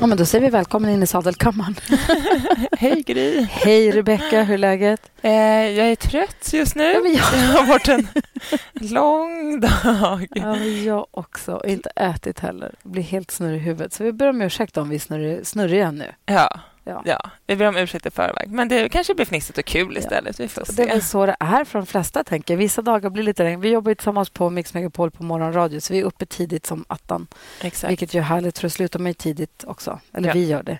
Ja, men då säger vi välkommen in i sadelkammaren. Hej Gry. Hej Rebecka, hur är läget? Eh, jag är trött just nu. Ja, jag- Det har varit en lång dag. Ja, jag också. Och inte ätit heller. Blir helt snurrig i huvudet. Så vi ber om ursäkt om vi är snurrig, snurriga nu. Ja, Ja. ja, vi ber om ursäkt i förväg. Men det kanske blir fnissigt och kul istället. Vi får Och det är se. väl så det är för de flesta, tänker. Vissa dagar blir lite regn. Vi jobbar ju tillsammans på Mix Megapol på morgonradio, så vi är uppe tidigt som attan. Exakt. Vilket ju är härligt, för slutar man ju tidigt också. Eller Ja. vi gör det.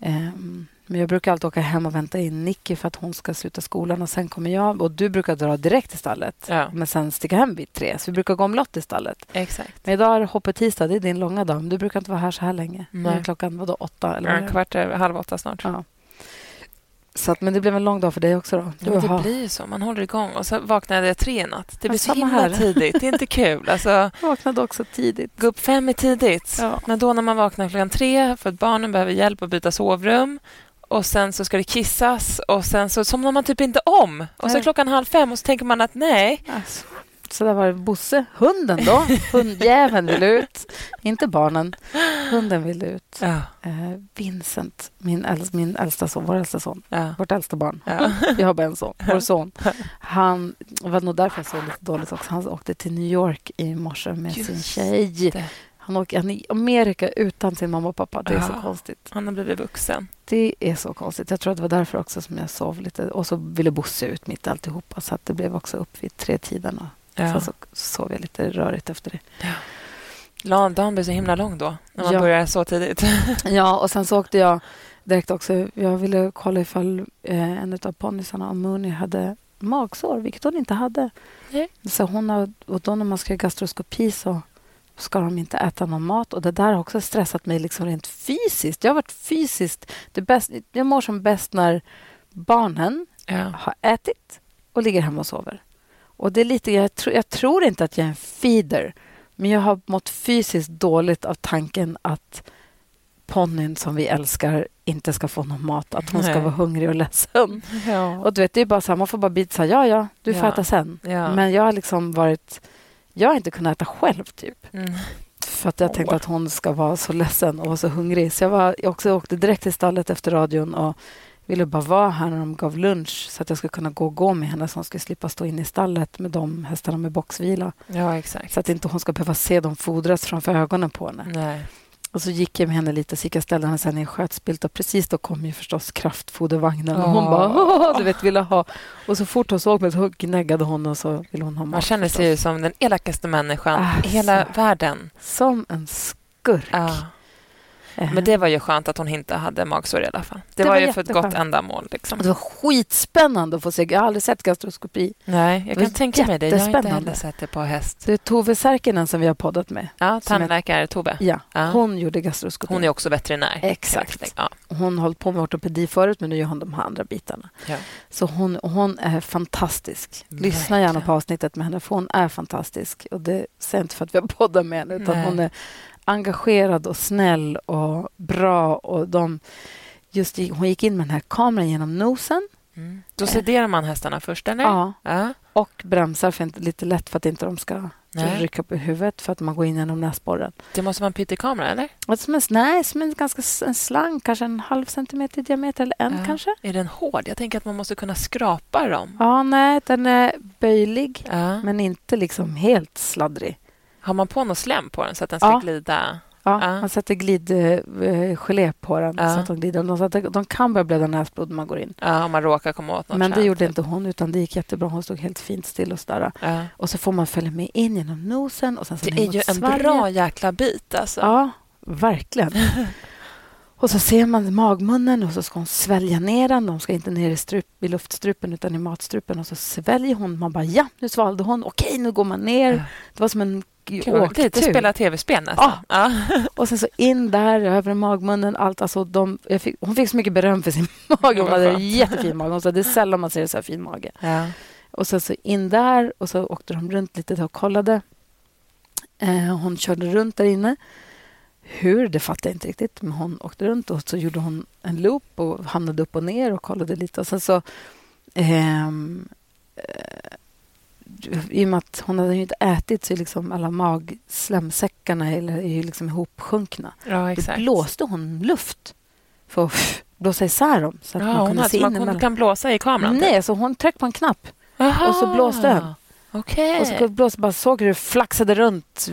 Ehm, men jag brukar alltid åka hem och vänta in Nicky för att hon ska sluta skolan och sen kommer jag. Och du brukar dra direkt till stallet. Ja. Men sen sticka hem vid tre. Så vi brukar gå omlott i stallet. Exakt. Men idag är det hoppet tisdag. Det är din långa dag. Men du brukar inte vara här så här länge. Nu är Nej. klockan vadå, åtta? Eller Ja, kvart över halv åtta snart. Ja. Så att, men det blev en lång dag för dig också. Då. Har- det blir ju så. Man håller igång. Och så vaknade jag tre i natt. Det blir så himla här. tidigt. Det är inte kul. Alltså, Jag vaknade också tidigt. gå upp fem är tidigt. Ja. Men då när man vaknar klockan tre för att barnen behöver hjälp att byta sovrum och sen så ska det kissas och sen så somnar man typ inte om. Och så är klockan halv fem och så tänker man att nej, Alltså, så där var det Bosse. Hunden då? Hundjäveln vill ut. Inte barnen. Hunden vill ut. Ja, Eh, Vincent, min, äls- min äldsta son, vår äldsta son, ja, vårt äldsta barn. ja. Vi har bara en son, vår son. Han, det var nog därför jag såg lite dåligt också. Han åkte till New York i morse med sin Just tjej. det. Han åker han är i Amerika utan sin mamma och pappa. Det är så Ja. konstigt. Han har blivit vuxen. Det är så konstigt. Jag tror att det var därför också som jag sov lite. Och så ville Bosse ut mitt alltihopa. Så att det blev också upp vid tre tiden. Och Ja. Sen så sov jag lite rörigt efter det. La- Dagen blir så himla lång då, när man Ja. börjar så tidigt. Ja, och sen så åkte jag direkt också. Jag ville kolla ifall eh, en av ponnysarna, Mooney, hade magsår, vilket hon inte hade. Nej. Så hon har, och då när man ska göra gastroskopi så ska de inte äta någon mat. Och Det där har också stressat mig liksom rent fysiskt. Jag har varit fysiskt... Det bäst, jag mår som bäst när barnen Ja. har ätit och ligger hemma och sover. Och det är lite, jag, tro, jag tror inte att jag är en feeder, men jag har mått fysiskt dåligt av tanken att ponnyn som vi älskar inte ska få någon mat, att hon ska Nej. vara hungrig och ledsen. Ja. Och du vet, det är bara så här, man får bara bita så här, ja, ja, du får Ja. äta sen. Ja. Men jag har liksom varit, jag har inte kunnat äta själv typ. Mm. För att jag Åh. tänkte att hon ska vara så ledsen och vara så hungrig. Så jag, var, jag också åkte direkt till stallet efter radion och ville bara vara här när de gav lunch så att jag skulle kunna gå och gå med henne så hon skulle slippa stå inne i stallet med de hästarna med boxvila. ja, exakt. Så att inte hon ska behöva se dem fodras framför ögonen på henne. Nej. Och så gick jag med henne lite så gick jag och ställde henne sen i en skötspilt och precis då kom ju förstås kraftfodervagnen och hon bara Åh, du vet ville ha. Och så fort hon såg mig så gnäggade hon och så ville hon ha mat. Man känner sig ju som den elakaste människan Alltså. i hela världen. Som en skurk. Ja. Eh, Men det var ju skönt att hon inte hade magsår i alla fall. Det, Det var, var ju för ett gott ändamål. Liksom. Det var skitspännande att få se. Jag har aldrig sett gastroskopi. Nej, jag kan tänka mig det. Jag har inte heller sett det på häst. Det är Tove Särkinen som vi har poddat med. Ja, Som tandläkare Tove. Ja, Ja. hon gjorde gastroskopi. Hon är också veterinär. Exakt. Ja. Hon har hållit på med ortopedi förut, men nu gör hon de här andra bitarna. Ja. Så hon, hon är fantastisk. Lyssna gärna på avsnittet med henne, för hon är fantastisk. Och Det säger inte för att vi har poddat med henne, utan Nej. hon är engagerad och snäll och bra. Och de, just, hon gick in med den här kameran genom nosen Mm. Då sederar man hästarna först, eller? ja, Ja. och bromsar för inte, lite lätt för att inte de ska Nej. rycka upp i huvudet för att man går in genom näsborren. Det måste vara en pyttekamera, eller? Och Som en, nej, som en ganska en slang, kanske en halv centimeter i diameter eller en Ja. kanske. Är den hård? Jag tänker att man måste kunna skrapa dem. Ja, nej, den är böjlig Ja. men inte liksom helt sladdrig. Har man på något slem på den så att den ska Ja. glida? Ja, Ja. Man sätter glidgelé på den Ja. så att de glider. De, så att de- kan börja blöda näsblod när man går in. Ja, om man råkar komma åt något Men det gjorde typ. inte hon, utan det gick jättebra. Hon stod helt fint still och sådär. Ja. Och så får man följa med in genom nosen och sen så Det är ju en svalget. bra jäkla bit. Alltså. Ja, verkligen. Och så ser man magmunnen och så ska hon svälja ner den. De ska inte ner i, strup, i luftstrupen utan i matstrupen. Och så sväljer hon. Man bara ja, nu svalde hon. Okej, nu går man ner. Det var som en åktur. lite spela tv-spel nästan. Ja. Och sen så in där, över magmunnen. Allt, alltså de, fick, hon fick så mycket beröm för sin mage. Hon hade en jättefin mage. Hon sa det är sällan man ser så här fin mage. Ja. Och sen så in där och så åkte de runt lite och kollade. Eh, hon körde runt där inne. Hur, det fattar jag inte riktigt. Men hon åkte runt och så gjorde hon en loop och hamnade upp och ner och kollade lite. Och sen så... ehm, eh, I och med att hon hade ju inte ätit så är liksom alla magslemsäckarna eller är ju liksom ihopsjunkna. ja, Då exakt. blåste hon luft för att blåsa isär dem. Så att Ja, man hon kunde hade, se emellan. kan blåsa i kameran? typ. Nej, så hon tryckte på en knapp. Jaha. och så blåste den. Okej. Och så blåste bara såg hur det flaxade runt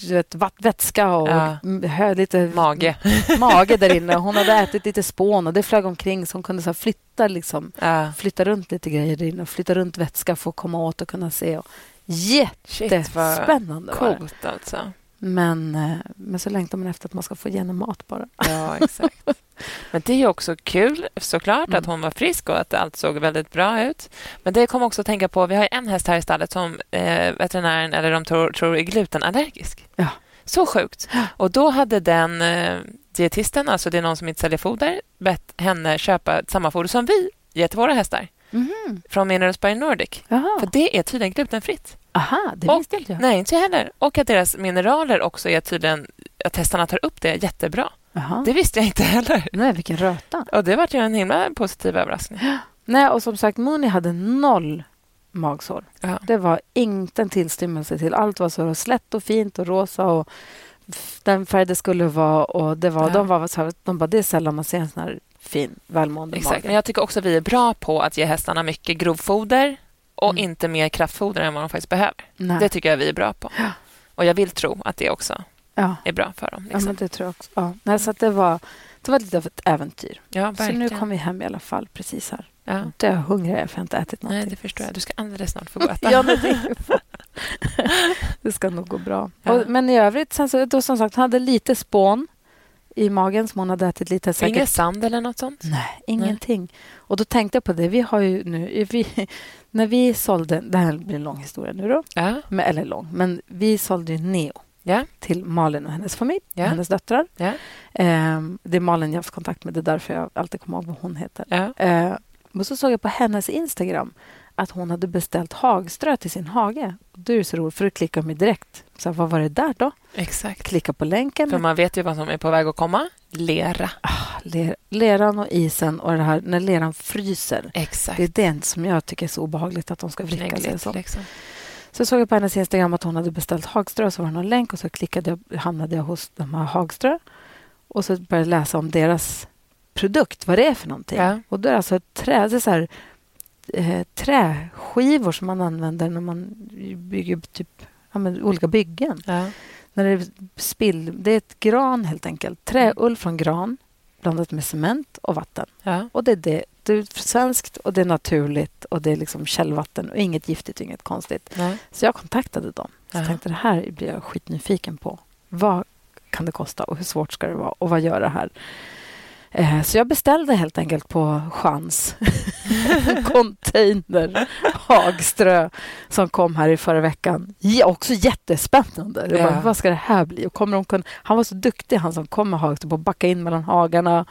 du vet, vätska och Ja. hö, lite Mage. mage där inne. Hon hade ätit lite spån och det flög omkring så hon kunde så flytta, liksom, Ja. flytta runt lite grejer där inne och flytta runt vätska för att komma åt och kunna se. Och Shit, vad jättespännande var det. coolt alltså. Men, eh, men så längtar man efter att man ska få igenom mat bara. Ja, exakt. Men det är också kul såklart Mm. att hon var frisk och att allt såg väldigt bra ut. Men det kom också att tänka på, vi har en häst här i stallet som eh, veterinären eller de tror, tror är glutenallergisk. Ja. Så sjukt. Och då hade den eh, dietisten, alltså det är någon som inte säljer foder, bett henne köpa samma foder som vi ger till våra hästar Mhm. från Minerals by Nordic. Jaha. För det är tydligen glutenfritt. Aha, det Och- visste inte jag. Nej, inte heller. Och att deras mineraler också är tydligen, att hästarna tar upp det jättebra. Jaha. Det visste jag inte heller. Nej, vilken röta. Och det var ju en himla positiv överraskning. Nej, och som sagt, Mooney hade noll magsår. Ja. Det var inte en tillstymmelse till. Allt var så slätt och fint och rosa och den färg det skulle vara. Och det var, Ja. de var så här, de bara, det är sällan man ser en sån här fin, välmående Exakt. Men mage. jag tycker också att vi är bra på att ge hästarna mycket grovfoder och Mm. inte mer kraftfoder än vad de faktiskt behöver. Nej. Det tycker jag vi är bra på. Och jag vill tro att det också ja. är bra för dem. ja, Liksom. men det tror jag också. Ja. Nej, så det, var, det var lite av ett äventyr. Ja, Så nu kom vi hem i alla fall, precis här. ja. Då är jag hungrig, för jag har inte ätit någonting. Nej, det förstår jag. Du ska alldeles snart få gå och äta. Ja, det, det ska nog gå bra. Ja. Och, men i övrigt, sen så, då som sagt, hade lite spån i magen som hon hade ätit lite. Säkert Ingen sand eller något sånt? Nej, ingenting. Och då tänkte jag på det. Vi har ju nu... Vi, när vi sålde... Det här blir en lång historia nu då. Ja. Men, eller lång. Men vi sålde ju Neo Ja. till Malin och hennes familj. Och hennes döttrar. Ja. Ehm, det är Malin jag har haft kontakt med. Det är därför jag alltid kommer ihåg vad hon heter. Ja. Ehm, och så såg jag på hennes Instagram att hon hade beställt hagströ till sin hage. Då är så roligt, för då klickar de direkt. Så vad var det där då? Exakt. Klicka på länken. För man vet ju vad som är på väg att komma. Lera. Ler, leran och isen och det här när leran fryser. Exakt. Det är det som jag tycker är så obehagligt att de ska vricka sig. liksom. Så såg jag på hennes Instagram att hon hade beställt Hagströ så var det någon länk och så klickade jag, hamnade jag hos de här Hagströ och så började jag läsa om deras produkt, vad det är för någonting. Ja. Och då är det alltså ett trä, det är så här, eh, träskivor som man använder när man bygger typ, ja, olika byggen. Ja. När det är spill, det är ett gran helt enkelt. Träull från gran blandat med cement och vatten. Ja. Och det är, det, det är svenskt och det är naturligt och det är liksom källvatten och inget giftigt och inget konstigt. Ja. Så jag kontaktade dem. Så jag Ja. tänkte det här blir jag skitnyfiken på. Vad kan det kosta och hur svårt ska det vara och vad gör det här? Eh, Så jag beställde helt enkelt på chans en container Hagströ som kom här i förra veckan. Ja, också jättespännande. Jag bara, Ja. Vad ska det här bli? Och kommer de kunna... Han var så duktig, han som kom med Hagströ, på att backa in mellan hagarna.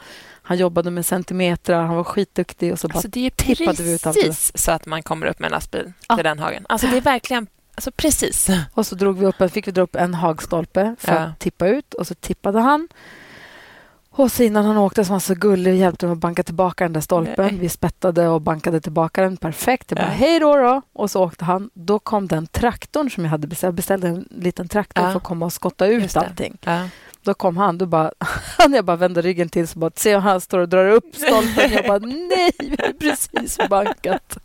Han jobbade med centimetrar, han var skitduktig. Och så Alltså bara, det är precis så att man kommer upp med en lastbil Ja. till den hagen. Alltså det är verkligen alltså precis. och så drog vi upp, en- fick vi dra upp en hagstolpe för Ja. att tippa ut. Och så tippade han. Och så innan han åkte så var han så gullig och hjälpte mig att banka tillbaka den där stolpen. Nej. Vi spettade och bankade tillbaka den. Perfekt. Jag bara, Ja. hej då, då. Och så åkte han. Då kom den traktorn som jag hade beställt. Jag beställde en liten traktor Ja. för att komma och skotta ut allting. Ja. Då kom han. Då bara, han jag bara vände ryggen till så bara, ser han står och drar upp stolpen. Jag bara, nej, vi har precis bankat.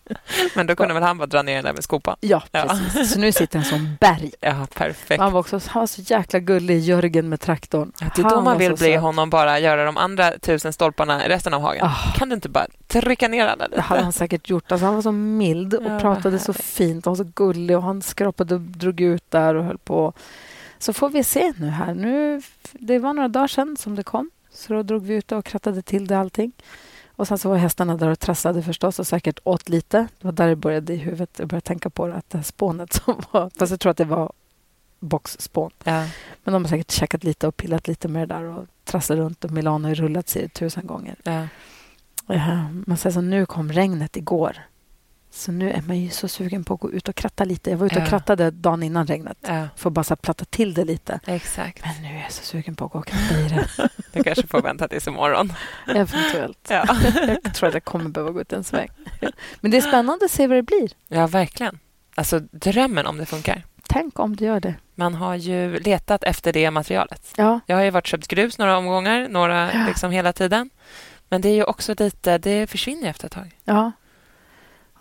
Men då kunde väl han bara dra ner den där med skopan? Ja, Ja. precis. Så nu sitter den som berg. Ja, perfekt. Han var, också, han var så jäkla gullig, Jörgen med traktorn. Ja, det är då man vill bli söt. honom bara göra de andra tusen stolparna i resten av hagen. Ah. Kan du inte bara trycka ner alla Det hade lite? han säkert gjort. Alltså han var så mild och Ja, pratade så fint. Han var så gullig och han skrapade och drog ut där och höll på. Så får vi se nu här. Nu, det var några dagar sedan som det kom. Så då drog vi ut och krattade till det allting. Och sen så var hästarna där och trasslade förstås och säkert åt lite. Det var där det började i huvudet. Jag började tänka på det, att det här spånet som var... Fast jag tror att det var boxspån. Ja. Men de har säkert käkat lite och pillat lite med det där och trasslat runt. Och Milano har rullat sig tusen gånger. Ja. Ja, men sen så nu kom regnet igår. Så nu är man ju så sugen på att gå ut och kratta lite. Jag var ute och Ja. krattade dagen innan regnet ja, för att bara platta till det lite. exakt. Men nu är jag så sugen på att gå och kratta i det. Du kanske får vänta tills imorgon. Eventuellt. Ja. Jag tror att jag kommer behöva gå ut en sväng. Men det är spännande att se vad det blir. ja, verkligen. Alltså drömmen om det funkar. Tänk om det gör det. Man har ju letat efter det materialet. Ja, Jag har ju varit köpt grus några omgångar, några liksom hela tiden. Men det är ju också lite, det försvinner efter ett tag. ja.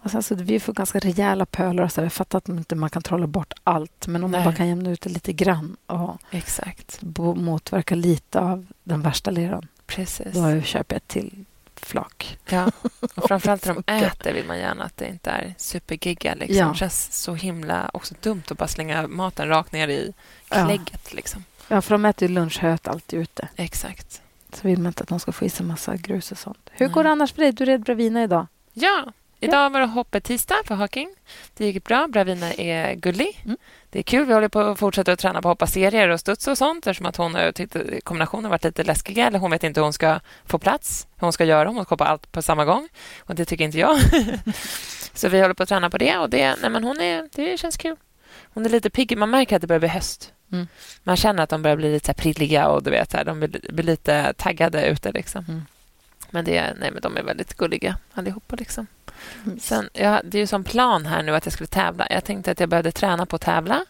Och sen så vi får ganska rejäla pölar. och Så jag fattar att man inte man kan trolla bort allt. Men om man Nej. bara kan jämna ut det lite grann och Exakt. motverka lite av den värsta leran. Precis. Då köper jag ett till flak. Ja. Och framförallt när de äter vill man gärna att det inte är supergigga. Liksom. Ja. Det känns så himla också dumt att bara slänga maten rakt ner i Ja. klägget. Liksom. Ja, för de äter ju lunchhöet alltid ute. Exakt. Så vill man inte att de ska få i sig massa grus och sånt. Hur går det annars för dig? Du red Bravina idag. Ja, idag var det hoppet-tisdag för Hawking. Det gick bra. Bravina är gullig. Mm. Det är kul. Vi håller på att fortsätta att träna på att hoppa serier och studs och sånt eftersom att hon har tyckt att kombinationen varit lite läskiga. Eller hon vet inte hur hon ska få plats, hur hon ska göra. Hon ska hoppa allt på samma gång. Och det tycker inte jag. Så vi håller på att träna på det och det, nej men hon är, det känns kul. Hon är lite pigg. Man märker att det börjar bli höst. Mm. Man känner att de börjar bli lite prilliga och du vet, här, de blir, blir lite taggade ute. Liksom. Mm. Men, det, nej, men de är väldigt gulliga allihopa. Liksom. Sen, ja, det är ju som plan här nu att jag skulle tävla. Jag tänkte att jag behövde träna på att tävla.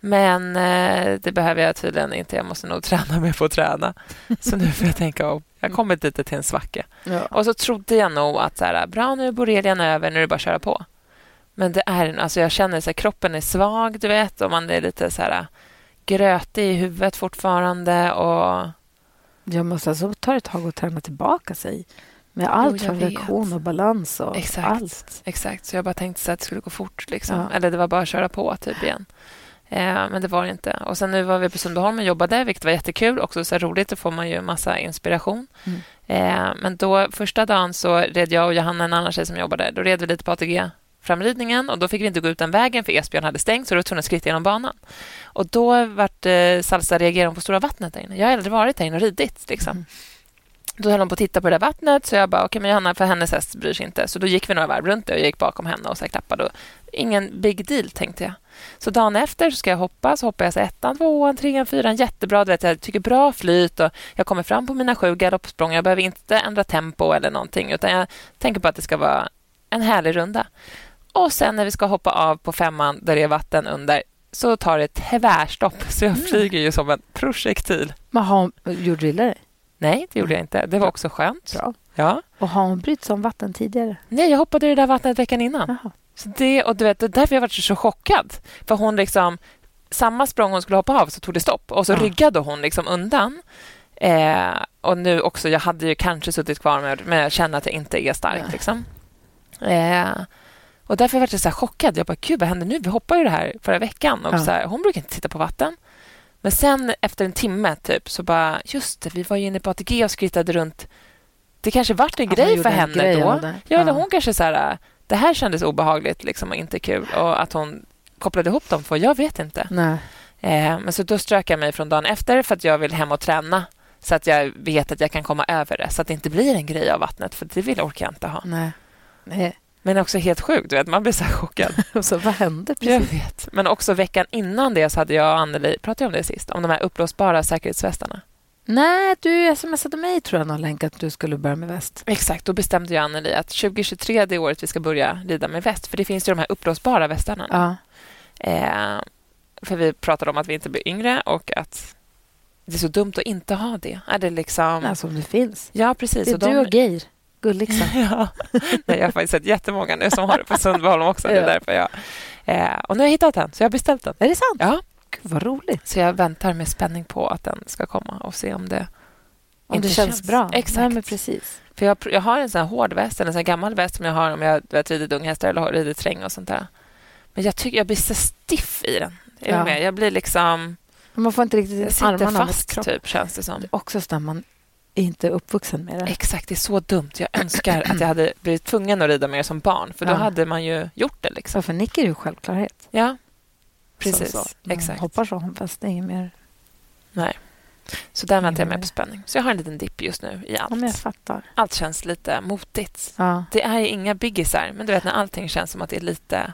Men eh, det behöver jag tydligen inte. Jag måste nog träna mer på att träna. Så nu får jag tänka om. Jag har kommit lite till en svacka. Ja. Och så trodde jag nog att så här, bra, nu är borrelian över, nu är det bara att köra på. Men det är, alltså jag känner att kroppen är svag, du vet, och man är lite så här grötig i huvudet fortfarande. Och Jag måste alltså ta ett tag och träna tillbaka sig. Med allt från reaktion och balans och Exakt. allt. Exakt, så jag bara tänkte så att det skulle gå fort. Liksom. Ja. Eller det var bara att köra på typ igen. Eh, men det var det inte. Och sen nu var vi på Sundbyholm och jobbade, vilket var jättekul. Också så roligt, då får man ju massa inspiration. Mm. Eh, men då första dagen så red jag och Johanna, en annan tjej som jobbade, då red vi lite på ATG framridningen och då fick vi inte gå ut den vägen för Esbjörn hade stängt så då var tvungna att skritta genom banan. Och då vart eh, Salsa reagerade på stora vattnet där inne. Jag har aldrig varit där inne och ridit. Liksom. Mm. Då höll hon på att titta på det där vattnet så jag bara, okej men Johanna, för hennes häst bryr sig inte. Så då gick vi några varv runt det och jag gick bakom henne och så klappade. Och ingen big deal tänkte jag. Så dagen efter så ska jag hoppa, så hoppar jag så ettan, tvåan, trean, fyran, jättebra. Du vet, jag tycker bra flyt och jag kommer fram på mina sju galoppsprång. Jag behöver inte ändra tempo eller någonting utan jag tänker på att det ska vara en härlig runda. Och sen när vi ska hoppa av på femman där det är vatten under så tar det tvärstopp så jag flyger ju som en projektil. Men har, gjorde du illa dig? Nej, det gjorde jag inte. Det var också skönt. Bra. Ja. Och har hon brytt som vatten tidigare? Nej, jag hoppade i det där vattnet veckan innan. Så det, och du vet, det är därför jag varit så chockad. För hon liksom, samma språng hon skulle hoppa av så tog det stopp och så Ja. ryggade hon liksom undan. Eh, och nu också, jag hade ju kanske suttit kvar med, men jag känner att jag inte är stark. Nej. Liksom. Eh, och därför var jag så chockad. Jag bara, gud vad händer nu? Vi hoppade ju det här förra veckan. Och Ja. så här, hon brukar inte titta på vatten. Men sen efter en timme typ så bara, just det, vi var ju inne på ATG och skrittade runt. Det kanske vart en hon grej för en henne då. Ja, eller Ja. hon kanske så här, det här kändes obehagligt liksom, och inte kul. Och att hon kopplade ihop dem två, jag vet inte. Nej. Eh, men så då strök jag mig från dagen efter för att jag vill hem och träna. Så att jag vet att jag kan komma över det. Så att det inte blir en grej av vattnet. För det vill orkar jag inte ha. Nej. Nej. Men också helt sjukt. Du vet, man blir så chockad. Så, vad hände jag precis? vet. Men också veckan innan det så hade jag och Anneli, pratade jag om det sist? Om de här uppblåsbara säkerhetsvästarna. Nej, du smsade mig tror jag någon länk att du skulle börja med väst. Exakt, då bestämde jag Anneli att 2023 det är året vi ska börja rida med väst. För det finns ju de här uppblåsbara västarna. Ja. Eh, för vi pratade om att vi inte blir yngre och att det är så dumt att inte ha det. Är det liksom... Alltså om det finns. ja, precis. Det är Och du de- och Geir. Gulliksen. ja. Nej, jag har faktiskt sett jättemånga nu som har det på Sundbyholm också. Det är Ja. därför jag... Eh, och nu har jag hittat den, så jag har beställt den. Är det sant? Ja, Gud, vad roligt. så jag väntar med spänning på att den ska komma och se om det Om det känns, bra. Exakt. Nej, precis. För jag, jag har en sån här hård väst, en sån här gammal väst som jag har om jag vet, ridit unghästar eller ridit träng och sånt där. Men jag tycker jag blir så stiff i den. Är Ja. med? Jag blir liksom... Man får inte Jag riktigt sitter armarna mot fast, kroppen. typ, känns det som. Också så man är inte uppvuxen med det. Exakt, det är så dumt. Jag önskar att jag hade blivit tvungen att rida mer som barn, för då Ja. hade man ju gjort det. Liksom. Så för Nick är ju självklarhet. Ja, precis. Så, så. Man Exakt. hoppar så, fast det är inget mer. Nej. Så där väntar jag med Mm. på spänning. Så jag har en liten dipp just nu i allt. Ja. Allt känns lite motigt. Ja. Det är inga biggisar, men du vet när allting känns som att det är lite...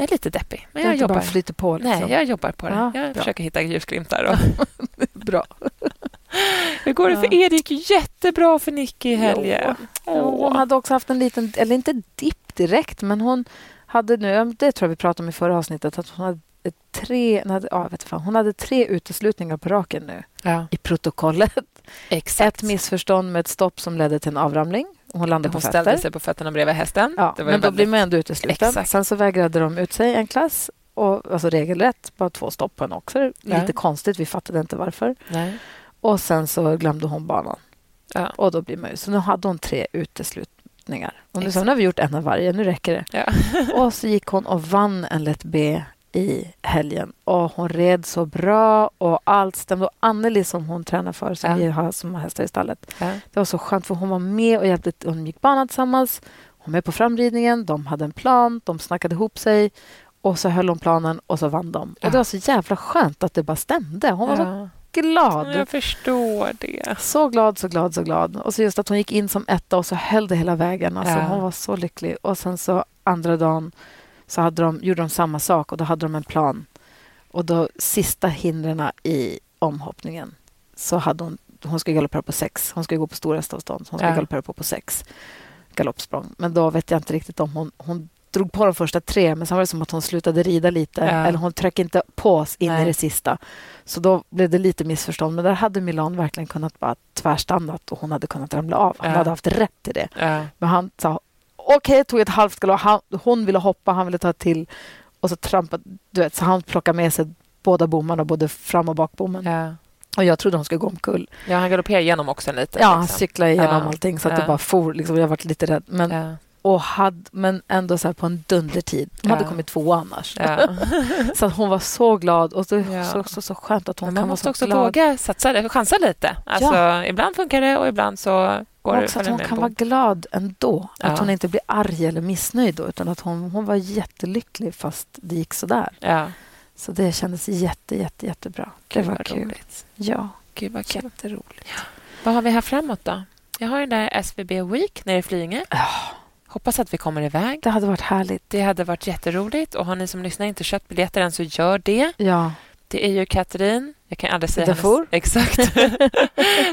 Jag är lite deppig, men jag jobbar. flyter på. Liksom. Nej, jag jobbar på det. Ja, jag bra. försöker hitta ljusglimtar. Och... Bra. Hur går det för er? Det gick jättebra för Nicky i helgen. Hon hade också haft en liten, eller inte dipp direkt, men hon hade nu, det tror jag vi pratade om i förra avsnittet, att hon hade tre, hon hade, ja, vet fan, hon hade tre uteslutningar på raken nu Ja, i protokollet. exakt. Ett missförstånd med ett stopp som ledde till en avramling. Hon landade Hon på ställde fötter. sig på fötterna bredvid hästen. Ja, men då blir man ändå utesluten. Exakt. Sen så vägrade de ut sig en klass. Och, alltså regelrätt, bara två stopp på en också. Lite Ja. konstigt, vi fattade inte varför. Nej. Och sen så glömde hon banan. Ja. Och då blir man ju, så nu hade hon tre uteslutningar. Och nu hon, nu har vi gjort en av varje, nu räcker det. Ja. Och så gick hon och vann en lätt B i helgen. Och hon red så bra och allt stämde. Och Anneli som hon tränar för, som Ja. vi har som hästar i stallet. Ja. Det var så skönt för hon var med och hjälpte. Hon gick banan tillsammans. Hon var med på framridningen. De hade en plan. De snackade ihop sig. Och så höll hon planen och så vann de. Ja. Och Det var så jävla skönt att det bara stämde. Hon var så glad. Jag förstår det. Så glad, så glad, så glad. Och så just att hon gick in som etta och så höll det hela vägen. Alltså. Hon var så lycklig. Och sen så andra dagen så hade de, gjorde de samma sak och då hade de en plan. Och då sista hindren i omhoppningen så hade hon, hon skulle galoppera på sex. Hon skulle gå på stora så Hon skulle Ja. galoppera på, på sex galoppsprång. Men då vet jag inte riktigt om hon, hon drog på de första tre men sen var det som att hon slutade rida lite. Ja. Eller hon tryckte inte på oss in Nej. i det sista. Så då blev det lite missförstånd. Men där hade Milan verkligen kunnat bara tvärstannat och hon hade kunnat ramla av. Han Ja. hade haft rätt i det. Ja. Men han sa okej, tog ett halvt. Han, hon ville hoppa, han ville ta till. Och så trampade, du vet, så han plockade med sig båda bommarna, både fram och bakbommen. Ja. Och jag trodde hon skulle gå omkull. ja, han galopperar igenom också en liten. Ja, han liksom. cyklade igenom Ja. allting så att Ja. det bara for. Liksom, jag var lite rädd. Men. Och hade, men ändå så på en dundertid. De hade Ja. kommit två annars. Ja. Så att hon var så glad. Och det är Ja. så, så, skönt att hon Men kan man vara måste så också glad. våga satsa, chansa lite. Alltså, Ibland funkar det och ibland så går Och det också att följer hon kan vara glad ändå. Ja. Att hon inte blir arg eller missnöjd då, utan att hon, hon var jättelycklig fast det gick så där. Ja, Så det kändes jätte, jätte, jättebra. Det Gud, var vad kul. roligt. Ja, Gud vad kul. jätteroligt. Vad har vi här framåt då? Jag har den där SVB Week nere i Flyinge. Hoppas att vi kommer iväg. Det hade varit härligt. Det hade varit jätteroligt. Och har ni som lyssnar inte köpt biljetter än så gör det. Ja, Det är ju Katrin, jag kan aldrig säga Dafour. Exakt.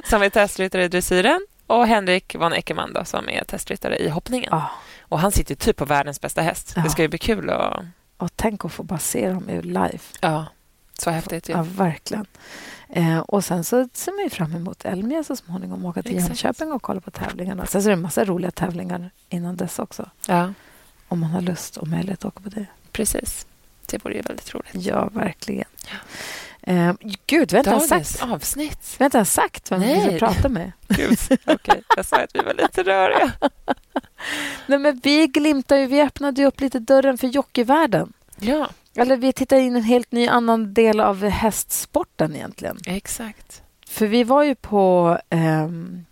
som är testryttare i dressyren. Och Henrik von Eckermann då, som är testryttare i hoppningen. ja. Och han sitter typ på världens bästa häst. Ja. Det ska ju bli kul att... Och tänk att få bara se dem ur live. Ja, så häftigt ju. Ja, verkligen. Eh, och sen så ser man ju fram emot Elmia så småningom åka till Exakt. Jönköping och kolla på tävlingarna. Sen så är det en massa roliga tävlingar innan dess också. Ja, Om man har lust och möjlighet att åka på det. precis. Det vore ju väldigt roligt. Ja, verkligen. Eh, gud, vi har inte ens sagt, avsnitt. vi har inte ens sagt vem vi Nej. ska prata med. Gud, okej. Jag sa att vi var lite röriga. Nej, men vi glimtar ju, vi öppnade ju upp lite dörren för jockeyvärlden. Ja, Eller vi tittar in en helt ny annan del av hästsporten egentligen. exakt. För vi var ju på, ehm,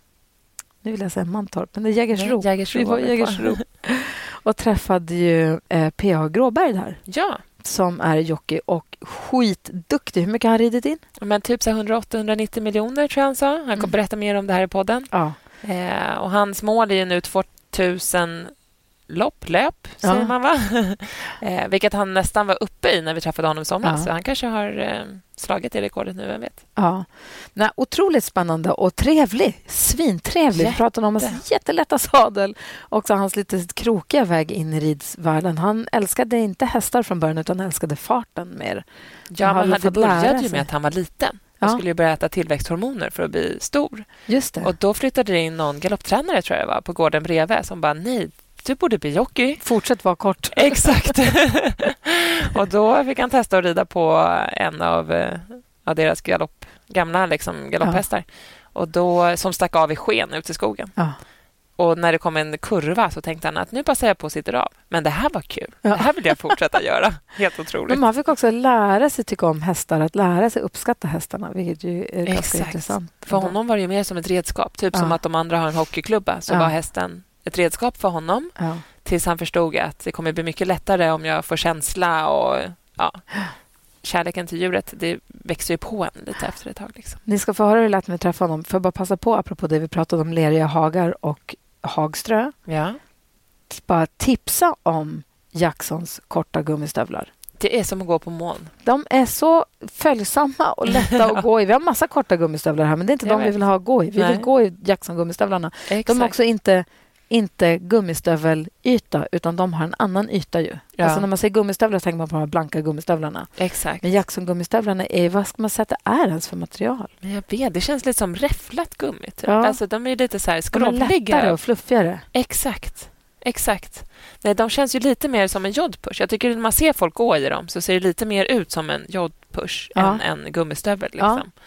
nu vill jag säga Mantorp, men det är Jägersro. Jägersro Vi var i. Jägersro och träffade ju eh, PH Gråberg där Ja, som är jockey och skitduktig. Hur mycket har han ridit in? men typ så här 180-190 miljoner tror jag han sa. Han kommer Mm. berätta mer om det här i podden. Ja. Eh, och hans mål är ju nu 2000 lopp, löp, Ja. säger man va? eh, vilket han nästan var uppe i när vi träffade honom i somras. Ja. Så han kanske har eh, slagit det rekordet nu, vem vet? Ja. Nej, otroligt spännande och trevlig. Svintrevlig. Vi Jätte. pratade om hans jättelätta sadel och hans lite krokiga väg in i ridsvärlden. Han älskade inte hästar från början utan älskade farten mer. Ja, men han, det lära började ju med att han var liten. Han skulle ju börja äta tillväxthormoner för att bli stor. Just det. Och Då flyttade det in någon galopptränare tror jag det var, på gården bredvid som bara nej, du borde bli jockey. Fortsätt vara kort. Exakt. och då fick han testa att rida på en av, eh, av deras galopp, gamla liksom, galopphästar. Och då, som stack av i sken ut i skogen. Ja. Och när det kom en kurva så tänkte han att nu passar jag på och sitter av. Men det här var kul. Ja. Det här vill jag fortsätta göra. Helt otroligt. Men man fick också lära sig tycka om hästar, att lära sig uppskatta hästarna, vilket ju är Exakt. ganska intressant. För honom var det mer som ett redskap. Typ ja. som att de andra har en hockeyklubba, så ja. var hästen ett redskap för honom. Tills han förstod att det kommer bli mycket lättare om jag får känsla och ja, kärleken till djuret det växer ju på en lite efter ett tag. Liksom. Ni ska få höra hur det lät när vi träffade honom. Jag bara passa på, apropå det vi pratade om, leriga hagar och hagströ. Ja. Bara tipsa om Jacksons korta gummistövlar. Det är som att gå på moln. De är så följsamma och lätta att gå i. Vi har massa korta gummistövlar här, men det är inte jag de vet. vi vill ha att gå i. Vi Nej. vill gå i Jackson-gummistövlarna. De är också inte inte gummistövelyta, utan de har en annan yta. ju. Ja. Alltså när man säger gummistövlar tänker man på de blanka gummistövlarna. Exakt. Men Jackson-gummistövlarna är, vad ska man säga att det är ens för material? Men jag vet, det känns lite som räfflat gummi. Typ. Ja. Alltså, de är lite så här skrovliga. De är lättare och fluffigare. Exakt. Exakt. Nej, de känns ju lite mer som en jodpush. Jag tycker när man ser folk gå i dem så ser det lite mer ut som en jodpush ja. än en gummistövel. Liksom. Ja.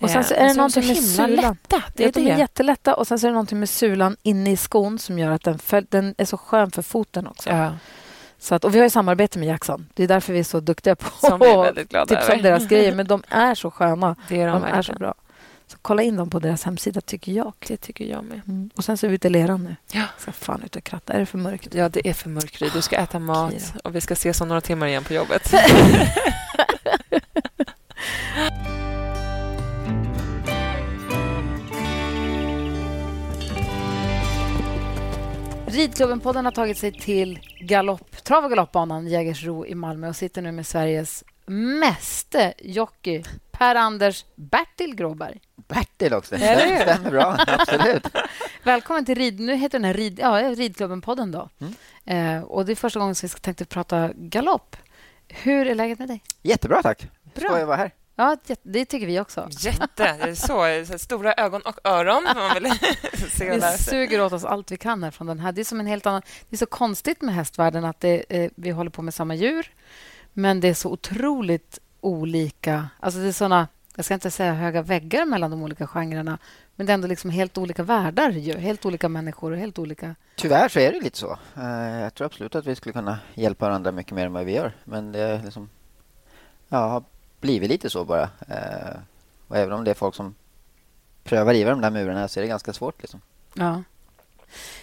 Och sen så är det så någonting med sulan. Lätta. Det är, det. de är jättelätta. Och sen så är det någonting med sulan inne i skon som gör att den, för, den är så skön för foten också. Ja. Så att, och vi har ju samarbete med Jackson. Det är därför vi är så duktiga på att tipsa om deras grejer. Men de är så sköna. Det är de, de är så bra. Så kolla in dem på deras hemsida, tycker jag. Det tycker jag med. Mm. Och sen så är vi ute i leran nu. Ja. Ska fan ut och kratta. Är det för mörkt? Ja, det är för mörkt. Du ska äta mat okay, och vi ska ses om några timmar igen på jobbet. Ridklubben-podden har tagit sig till galopp, trav och galoppbanan Jägersro i Malmö och sitter nu med Sveriges meste jockey Per-Anders Bertil Gråberg. Bertil också. Det stämmer bra. Absolut. Välkommen till rid... Nu heter den här rid, ja, Ridklubben-podden. Då. Mm. Eh, och det är första gången som vi tänkte prata galopp. Hur är läget med dig? Jättebra, tack. Bra. Ska jag vara här. Ja, det tycker vi också. Jätte. Så, så stora ögon och öron. Man vill se vi suger åt oss allt vi kan här från den här. Det är som en helt annan... Det är så konstigt med hästvärlden att det, eh, vi håller på med samma djur, men det är så otroligt olika... Alltså det är såna, jag ska inte säga höga väggar mellan de olika genrerna, men det är ändå liksom helt olika världar. Ju. Helt olika människor och helt olika... Tyvärr så är det lite så. Eh, jag tror absolut att vi skulle kunna hjälpa varandra mycket mer än vad vi gör. Men det är liksom... Ja, blivit lite så bara. Eh, och även om det är folk som prövar riva de där murarna så är det ganska svårt. Liksom. Ja.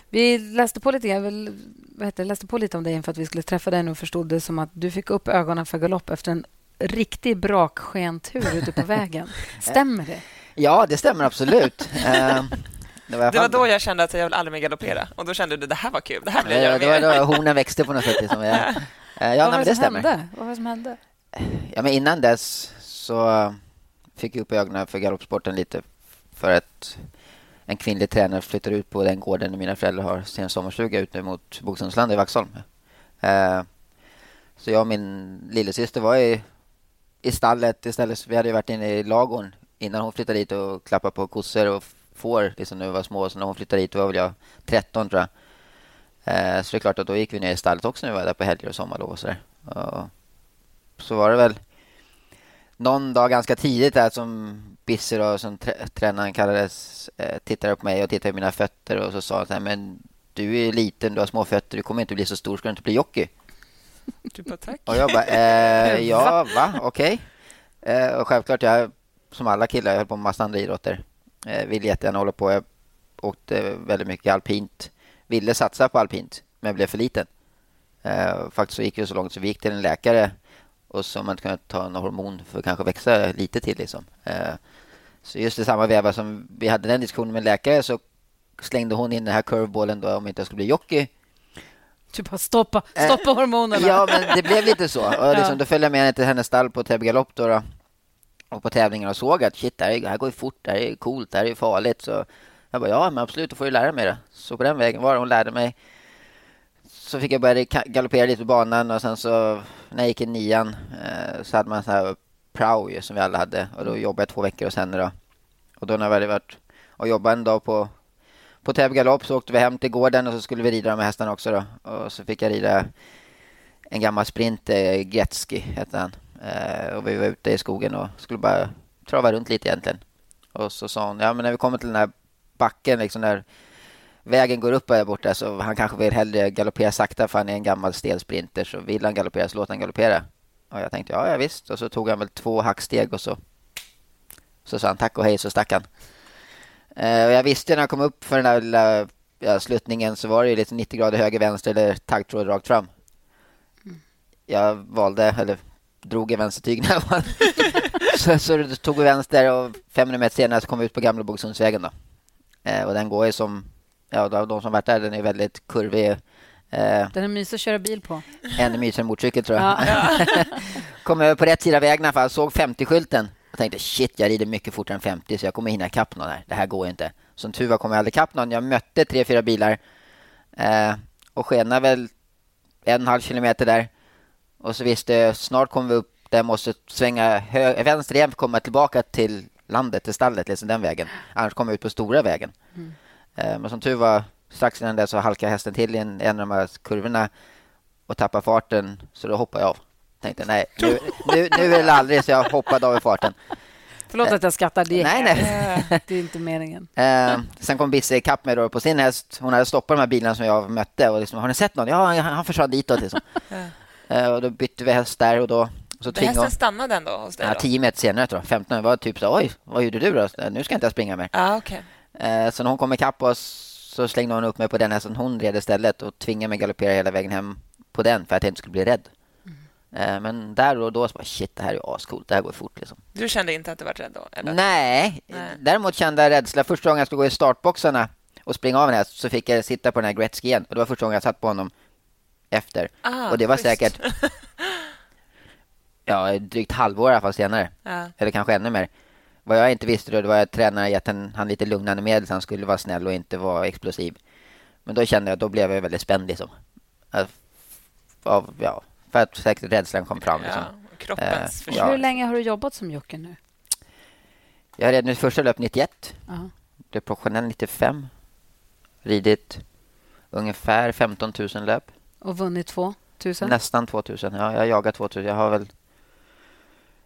Vi läste på lite, väl, vad heter, läste på lite om dig inför att vi skulle träffa dig och förstod det som att du fick upp ögonen för galopp efter en riktig brakskentur ute på vägen. Stämmer det? Ja, det stämmer absolut. Eh, det var, det var då jag kände att jag vill aldrig mer galoppera. Och då kände du det här var kul, det här vill jag göra mer. Det var då hornen växte på något sätt. Liksom. Ja, ja, Vad nej, var det, som hände? Vad var det som hände? Ja, men innan dess så fick jag upp ögonen för galoppsporten lite för att en kvinnlig tränare flyttade ut på den gården där mina föräldrar har sin sommarstuga ute mot Boxholmsland i Vaxholm. Eh, så jag och min lillasyster var i, i stallet istället. Vi hade ju varit inne i lagorn innan hon flyttade dit och klappade på kossor och får liksom när vi var små. Så när hon flyttade dit var väl jag 13 tror jag. Eh, så det är klart att då gick vi ner i stallet också när vi var där på helger och sommarlov och sådär. Så var det väl någon dag ganska tidigt där som Bisser och som tränaren kallades eh, tittade på mig och tittade på mina fötter och så sa han så här, men du är liten, du har små fötter, du kommer inte bli så stor, ska du inte bli jockey? Du bara, tack. Och jag bara, eh, ja, va, okej. Okay. Eh, och självklart, jag som alla killar, jag höll på med massa andra idrotter. Eh, ville jättegärna hålla på. Jag åkte väldigt mycket alpint. Ville satsa på alpint, men blev för liten. Eh, faktiskt så gick det så långt så vi gick till en läkare och har man kunnat ta någon hormon för att kanske växa lite till. Liksom. Eh, så just i samma veva som vi hade den diskussionen med en läkare så slängde hon in den här curveballen då om inte jag skulle bli jockey. Du bara stoppa, stoppa eh, hormonerna. Ja, men det blev lite så. Och liksom. Då följde jag med henne till hennes stall på Täby galopp då, då, och på tävlingar och såg att shit, det här, här går ju fort, det här är coolt, det här är farligt. Så jag bara, ja, men absolut, då får du lära mig det. Så på den vägen var det. Hon lärde mig så fick jag börja galoppera lite på banan och sen så när jag gick i nian eh, så hade man så här prao som vi alla hade och då jobbade jag två veckor och sen då. Och då när vi hade varit och jobbat en dag på på Täby galopp så åkte vi hem till gården och så skulle vi rida med hästarna också då. Och så fick jag rida en gammal sprint, eh, Gretzky hette han. Eh, och vi var ute i skogen och skulle bara trava runt lite egentligen. Och så sa hon, ja men när vi kommer till den här backen liksom där vägen går upp där borta så han kanske vill hellre galoppera sakta för han är en gammal stel sprinter. Så vill han galoppera så låt han galoppera. Och jag tänkte ja, ja visst. Och så tog han väl två hacksteg och så, så sa han tack och hej så stack han. Eh, och jag visste när jag kom upp för den där lilla ja, sluttningen så var det ju lite 90 grader höger, vänster eller taggtråd rakt fram. Jag valde, eller drog i vänstertyg så, så tog vi vänster och 500 meter senare så kom vi ut på Gamla Bogsundsvägen då. Eh, och den går ju som, ja de som varit där, den är väldigt kurvig. Eh, den är mysig att köra bil på. Ännu mysigare än motorcykel tror jag. Ja. kom över på rätt sida vägen i alla fall, såg 50-skylten. Jag tänkte shit, jag rider mycket fortare än 50 så jag kommer hinna ikapp någon här. Det här går inte. Som tur var kom jag aldrig ikapp någon. Jag mötte tre, fyra bilar eh, och skenade väl en och en halv kilometer där. Och så visste jag, snart kommer vi upp där jag måste svänga hö- vänster igen för att komma tillbaka till landet, till stallet, liksom den vägen. Annars kommer jag ut på stora vägen. Mm. Eh, men som tur var, strax innan det så halkade hästen till i en, en av de här kurvorna och tappade farten, så då hoppade jag av. Tänkte nej, nu, nu, nu är det aldrig, så jag hoppade av i farten. Förlåt att jag skrattar. Det, nej, nej. det är inte meningen. Eh, sen kom Bisse ikapp mig då på sin häst. Hon hade stoppat de här bilarna som jag mötte. Och liksom, har ni sett någon? Ja, han försvann ditåt. Liksom. eh, och då bytte vi häst där och då så tvingade hästen stannade ändå hos dig? Ja, tio meter senare, tror jag. 15 var typ så oj, vad gjorde du då? Nu ska inte jag springa mer. Ah, okay. Eh, så när hon kom ikapp oss så slängde hon upp mig på den hästen hon red istället och tvingade mig galoppera hela vägen hem på den för att jag inte skulle bli rädd. Mm. Eh, men där och då så bara, shit, det här är ascoolt. Det här går fort. Liksom. Du kände inte att du var rädd då? Eller? Nej. Nej. Däremot kände jag rädsla. Första gången jag skulle gå i startboxarna och springa av en häst så fick jag sitta på den här Gretzky igen. Och det var första gången jag satt på honom efter. Ah, och det var just. säkert ja, drygt halvår i alla fall senare. Ja. Eller kanske ännu mer. Vad jag inte visste då det var att tränaren gett han lite lugnande medel så han skulle vara snäll och inte vara explosiv. Men då kände jag, då blev jag väldigt spänd liksom. Av, ja, för att säkert rädslan kom fram. Liksom. Ja, kroppens eh, ja. Hur länge har du jobbat som jockey nu? Jag red mitt första löp 91. Uh -huh. Blev professionell 95. Ridit ungefär 15 000 löp. Och vunnit 2 000? Nästan 2 000. Ja, jag har jagat 2 000. Jag har väl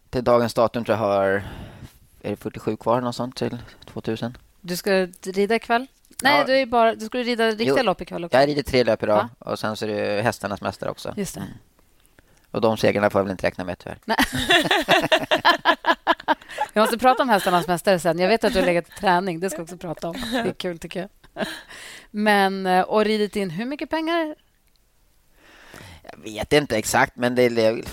till dagens datum tror jag har är det 47 kvar något sånt till 2000. Du ska rida ikväll? Nej, ja. du, är bara, du skulle rida riktiga lopp ikväll också. Jag rider tre löp idag Va? och sen så är det hästarnas mästare också. Just det. Mm. Och de segrarna får jag väl inte räkna med tyvärr. Nej. Vi måste prata om hästarnas mästare sen. Jag vet att du har legat i träning. Det ska vi också prata om. Det är kul tycker jag. Men, eh, och ridit in hur mycket pengar? Jag vet inte exakt, men det är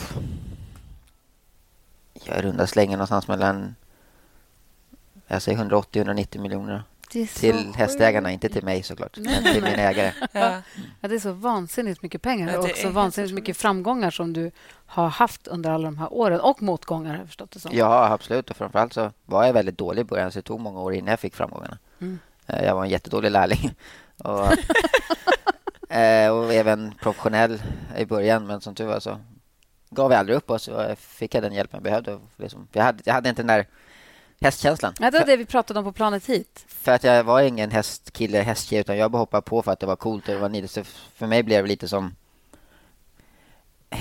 jag runda slängen någonstans mellan jag säger 180-190 miljoner. Till hästägarna, inte till mig såklart, men till min ägare. Ja. ja. det är så vansinnigt mycket pengar ja, och också vansinnigt mycket framgångar som du har haft under alla de här åren och motgångar har jag förstått det som. Ja, absolut. Och framförallt så var jag väldigt dålig i början så det tog många år innan jag fick framgångarna. Mm. Eh, jag var en jättedålig lärling. och, eh, och även professionell i början, men som tur var så gav jag aldrig upp oss och fick jag den hjälp jag behövde. Liksom. Jag, hade, jag hade inte den där hästkänslan. Ja, det var det vi pratade om på planet hit. För att jag var ingen hästkille, hästtjej, utan jag bara hoppade på för att det var coolt och det var nidigt. Så för mig blev det lite som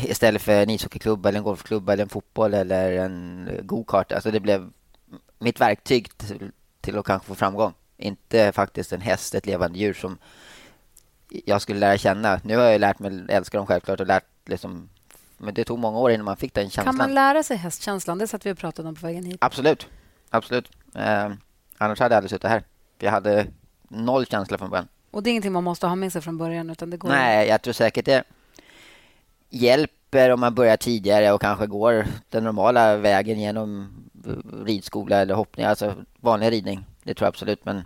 istället för en ishockeyklubb eller en golfklubb eller en fotboll eller en go-kart. Alltså det blev mitt verktyg till, till att kanske få framgång. Inte faktiskt en häst, ett levande djur som jag skulle lära känna. Nu har jag lärt mig älska dem självklart och lärt liksom men det tog många år innan man fick den känslan. Kan man lära sig hästkänslan? Det satt vi och pratade om på vägen hit. Absolut. Absolut. Eh, annars hade jag aldrig suttit här. Jag hade noll känsla från början. Och det är ingenting man måste ha med sig från början? Utan det går Nej, jag tror säkert det hjälper om man börjar tidigare och kanske går den normala vägen genom ridskola eller hoppning, alltså vanlig ridning. Det tror jag absolut, men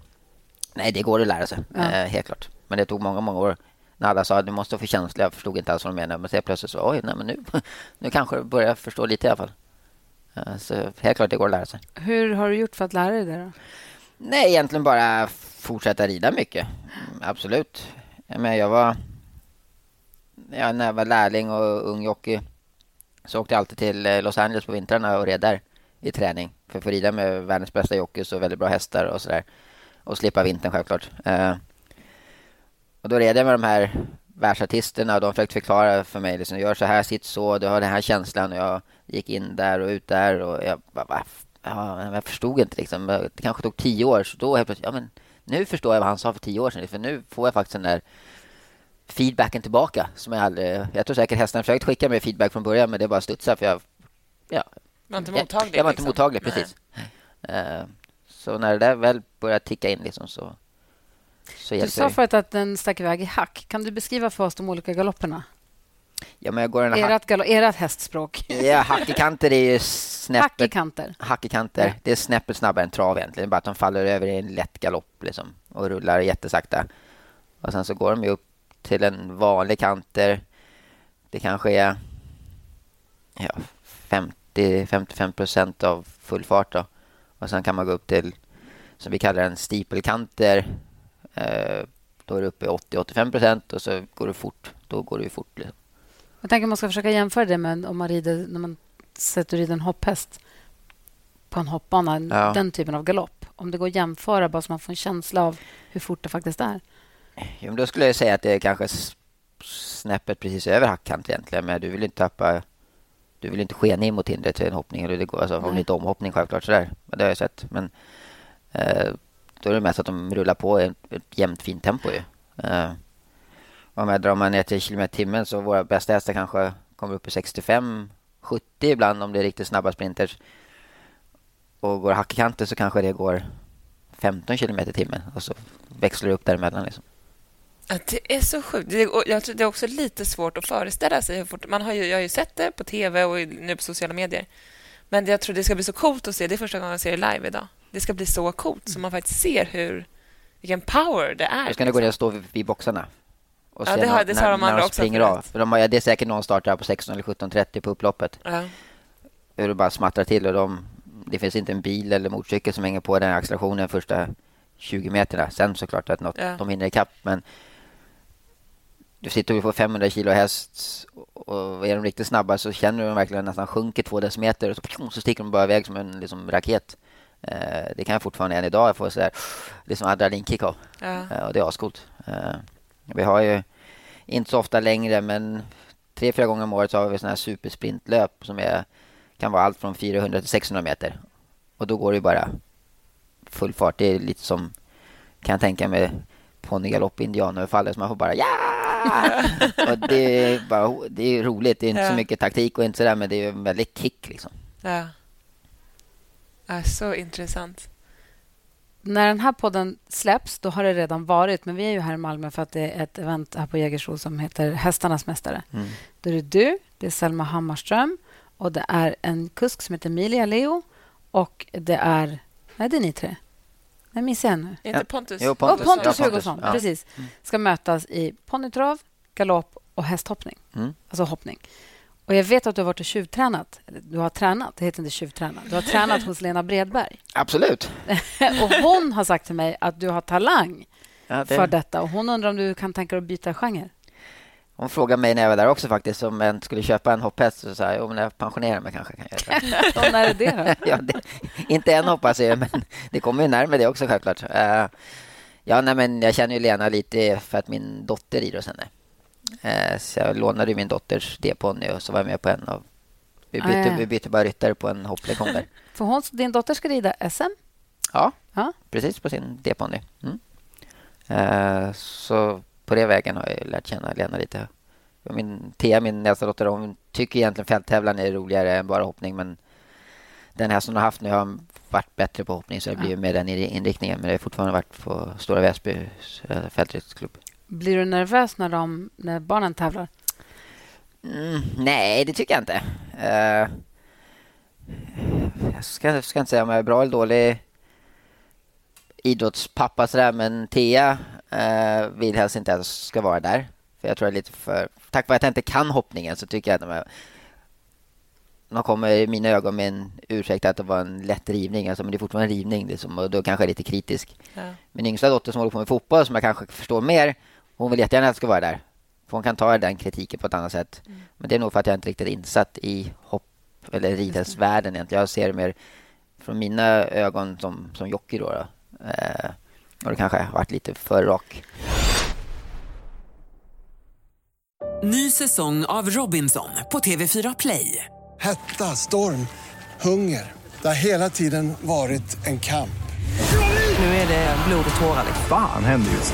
nej, det går att lära sig, ja. eh, helt klart. Men det tog många, många år när alla sa att du måste få känsla. Jag förstod inte alls vad de menade. Men så plötsligt så, oj, nej, men nu, nu kanske börjar jag förstå lite i alla fall. Så helt klart det går att lära sig. Hur har du gjort för att lära dig det då? Nej, egentligen bara fortsätta rida mycket. Absolut. Men jag var... Ja, när jag var lärling och ung jockey så åkte jag alltid till eh, Los Angeles på vintrarna och red där i träning. För att få rida med världens bästa jockeys och väldigt bra hästar och sådär. Och slippa vintern självklart. Uh, och då red jag med de här världsartisterna och de försökte förklara för mig. Liksom, gör så här, sitt så, du har den här känslan. Och jag gick in där och ut där och jag bara, ja, jag förstod inte liksom. Det kanske tog tio år, så då helt plötsligt, ja men nu förstår jag vad han sa för tio år sedan. För nu får jag faktiskt den där feedbacken tillbaka. Som jag, aldrig, jag tror säkert hästen försökt skicka mig feedback från början men det bara studsar för jag... Ja, var inte jag, mottaglig. jag var inte liksom. mottaglig, Nej. precis. Eh, så när det där väl börjar ticka in liksom så, så Du sa förut att den stack iväg i hack. Kan du beskriva för oss de olika galopperna? Ja, men jag går en hack, Ert, galo- ert hästspråk. ja, hack i kanter är ju snäppet kanter. hack i kanter. Ja. Det är snäppet snabbare än trav egentligen. Bara att de faller över i en lätt galopp liksom, och rullar jättesakta. Och sen så går de ju upp till en vanlig kanter. Det kanske är ja, 50-55 procent av full fart. Då. Och sen kan man gå upp till, som vi kallar en steeplekanter. Eh, då är det uppe i 80-85 procent och så går det fort. Då går det ju fort. Liksom. Jag tänker man ska försöka jämföra det med om man rider, när man sätter rid en hopphäst på en hoppbana, Ja. den typen av galopp. Om det går att jämföra bara så man får en känsla av hur fort det faktiskt är. Jo, men då skulle jag säga att det är kanske snäppet precis över hackkant egentligen. Men du vill inte tappa... Du vill inte skena in mot hindret till en hoppning. Eller det går, alltså, om Nej. inte omhoppning självklart sådär. Men det har jag sett. Men eh, då är det mest att de rullar på i ett, ett jämnt fint tempo ju. Eh, om jag drar man ner till kilometer i timmen så våra bästa hästar kanske kommer upp i 65 70 ibland om det är riktigt snabba sprinters. Och går hackkanten så kanske det går 15 kilometer i timmen. Och så växlar det upp däremellan liksom. Det är så sjukt. Det, jag tror det är också lite svårt att föreställa sig hur fort... Man har ju, jag har ju sett det på tv och nu på sociala medier. Men jag tror det ska bli så coolt att se. Det är första gången jag ser det live idag. Det ska bli så coolt så man faktiskt ser hur vilken power det är. Då ska ni gå ner och stå vid, vid boxarna. Och Ja, det har- det när, de när de också springer förut. av. För de har, det är säkert någon startar på 16 eller 17.30 på upploppet. Ja. Hur det bara smattrar till och de, det finns inte en bil eller motorcykel som hänger på den accelerationen första 20 meterna. Sen såklart att något, Ja. de hinner ikapp men du sitter får 500 kilo häst och är de riktigt snabba så känner du verkligen nästan sjunker två decimeter och så, så sticker de bara iväg som en liksom, raket. Eh, det kan jag fortfarande än idag få sådär, det är som adrenalinkick av. Ja. Eh, och det är ascoolt. Eh, vi har ju inte så ofta längre men tre, fyra gånger om året så har vi sådana här supersprintlöp som är, kan vara allt från 400 till 600 meter. Och då går det ju bara full fart. Det är lite som, kan jag tänka mig, ponnygalopp indianöverfallet. Så man får bara ja! och det är, bara, det är roligt. Det är inte Ja. så mycket taktik och inte sådär men det är en väldigt kick liksom. Ja. ja. Så intressant. När den här podden släpps, då har det redan varit. Men vi är ju här i Malmö för att det är ett event här på Jägersro som heter Hästarnas mästare. Mm. Då är det du, det är Selma Hammarström och det är en kusk som heter Emilia Leo och det är... Nej, det är ni tre. Nej, missar jag nu. Inte. Pontus? Jo, Och Pontus. Pontus, Ja, Pontus. Hugosson, Ja. precis. Ska mötas i ponnytrav, galopp och hästhoppning. Mm. Alltså hoppning. Och jag vet att du har varit och tjuvtränat. Du har tränat, det heter inte tjuvtränat. Du har tränat hos Lena Bredberg. Absolut. och hon har sagt till mig att du har talang Ja, för det, detta. Och hon undrar om du kan tänka dig att byta genre. hon frågade mig när jag var där också faktiskt om jag skulle köpa en hopphäst. Så sa jag, när jag pensionerar mig kanske kan jag göra det. Och när är det då? ja, det, inte än hoppas jag, men det kommer ju närmare det också självklart. Eh, ja, nej, men jag känner ju Lena lite för att min dotter. Eh, så jag lånade min dotters D-ponny och så var jag med på en av... Vi bytte, Ah, ja. vi bytte bara ryttare på en hopplektion där. För hon, din dotter ska rida SM. Ja, Ja. precis på sin D-ponny. Mm. Eh, så på det vägen har jag lärt känna Lena lite. Min Thea, min äldsta dotter, hon tycker egentligen fälttävlan är roligare än bara hoppning. Men den här som hon har haft nu har varit bättre på hoppning så det blir med den inriktningen. Men det har fortfarande varit på Stora Väsby eh, fältryttarklubb. Blir du nervös när, de, när barnen tävlar? Mm, nej, det tycker jag inte. Eh, jag ska, ska inte säga om jag är bra eller dålig idrottspappa sådär, men Thea eh, vill helst inte att jag ska vara där. För jag tror jag är lite för... Tack vare att jag inte kan hoppningen så tycker jag att de, är, de kommer i mina ögon med en ursäkt att det var en lätt rivning. Alltså, men det är fortfarande en rivning liksom, och då kanske jag är lite kritisk. Ja. Min yngsta dotter som håller på med fotboll, som jag kanske förstår mer, hon vill jättegärna att jag ska vara där. För hon kan ta den kritiken på ett annat sätt. Men det är nog för att jag inte riktigt är insatt i hopp eller ridhästvärlden egentligen. Jag ser det mer från mina ögon som, som jockey då. då. Eh, och det kanske har varit lite för rak. Ny säsong av Robinson på TV4 Play. Hetta, storm, hunger. Det har hela tiden varit en kamp. Nu är det blod och tårar. liksom. Fan händer just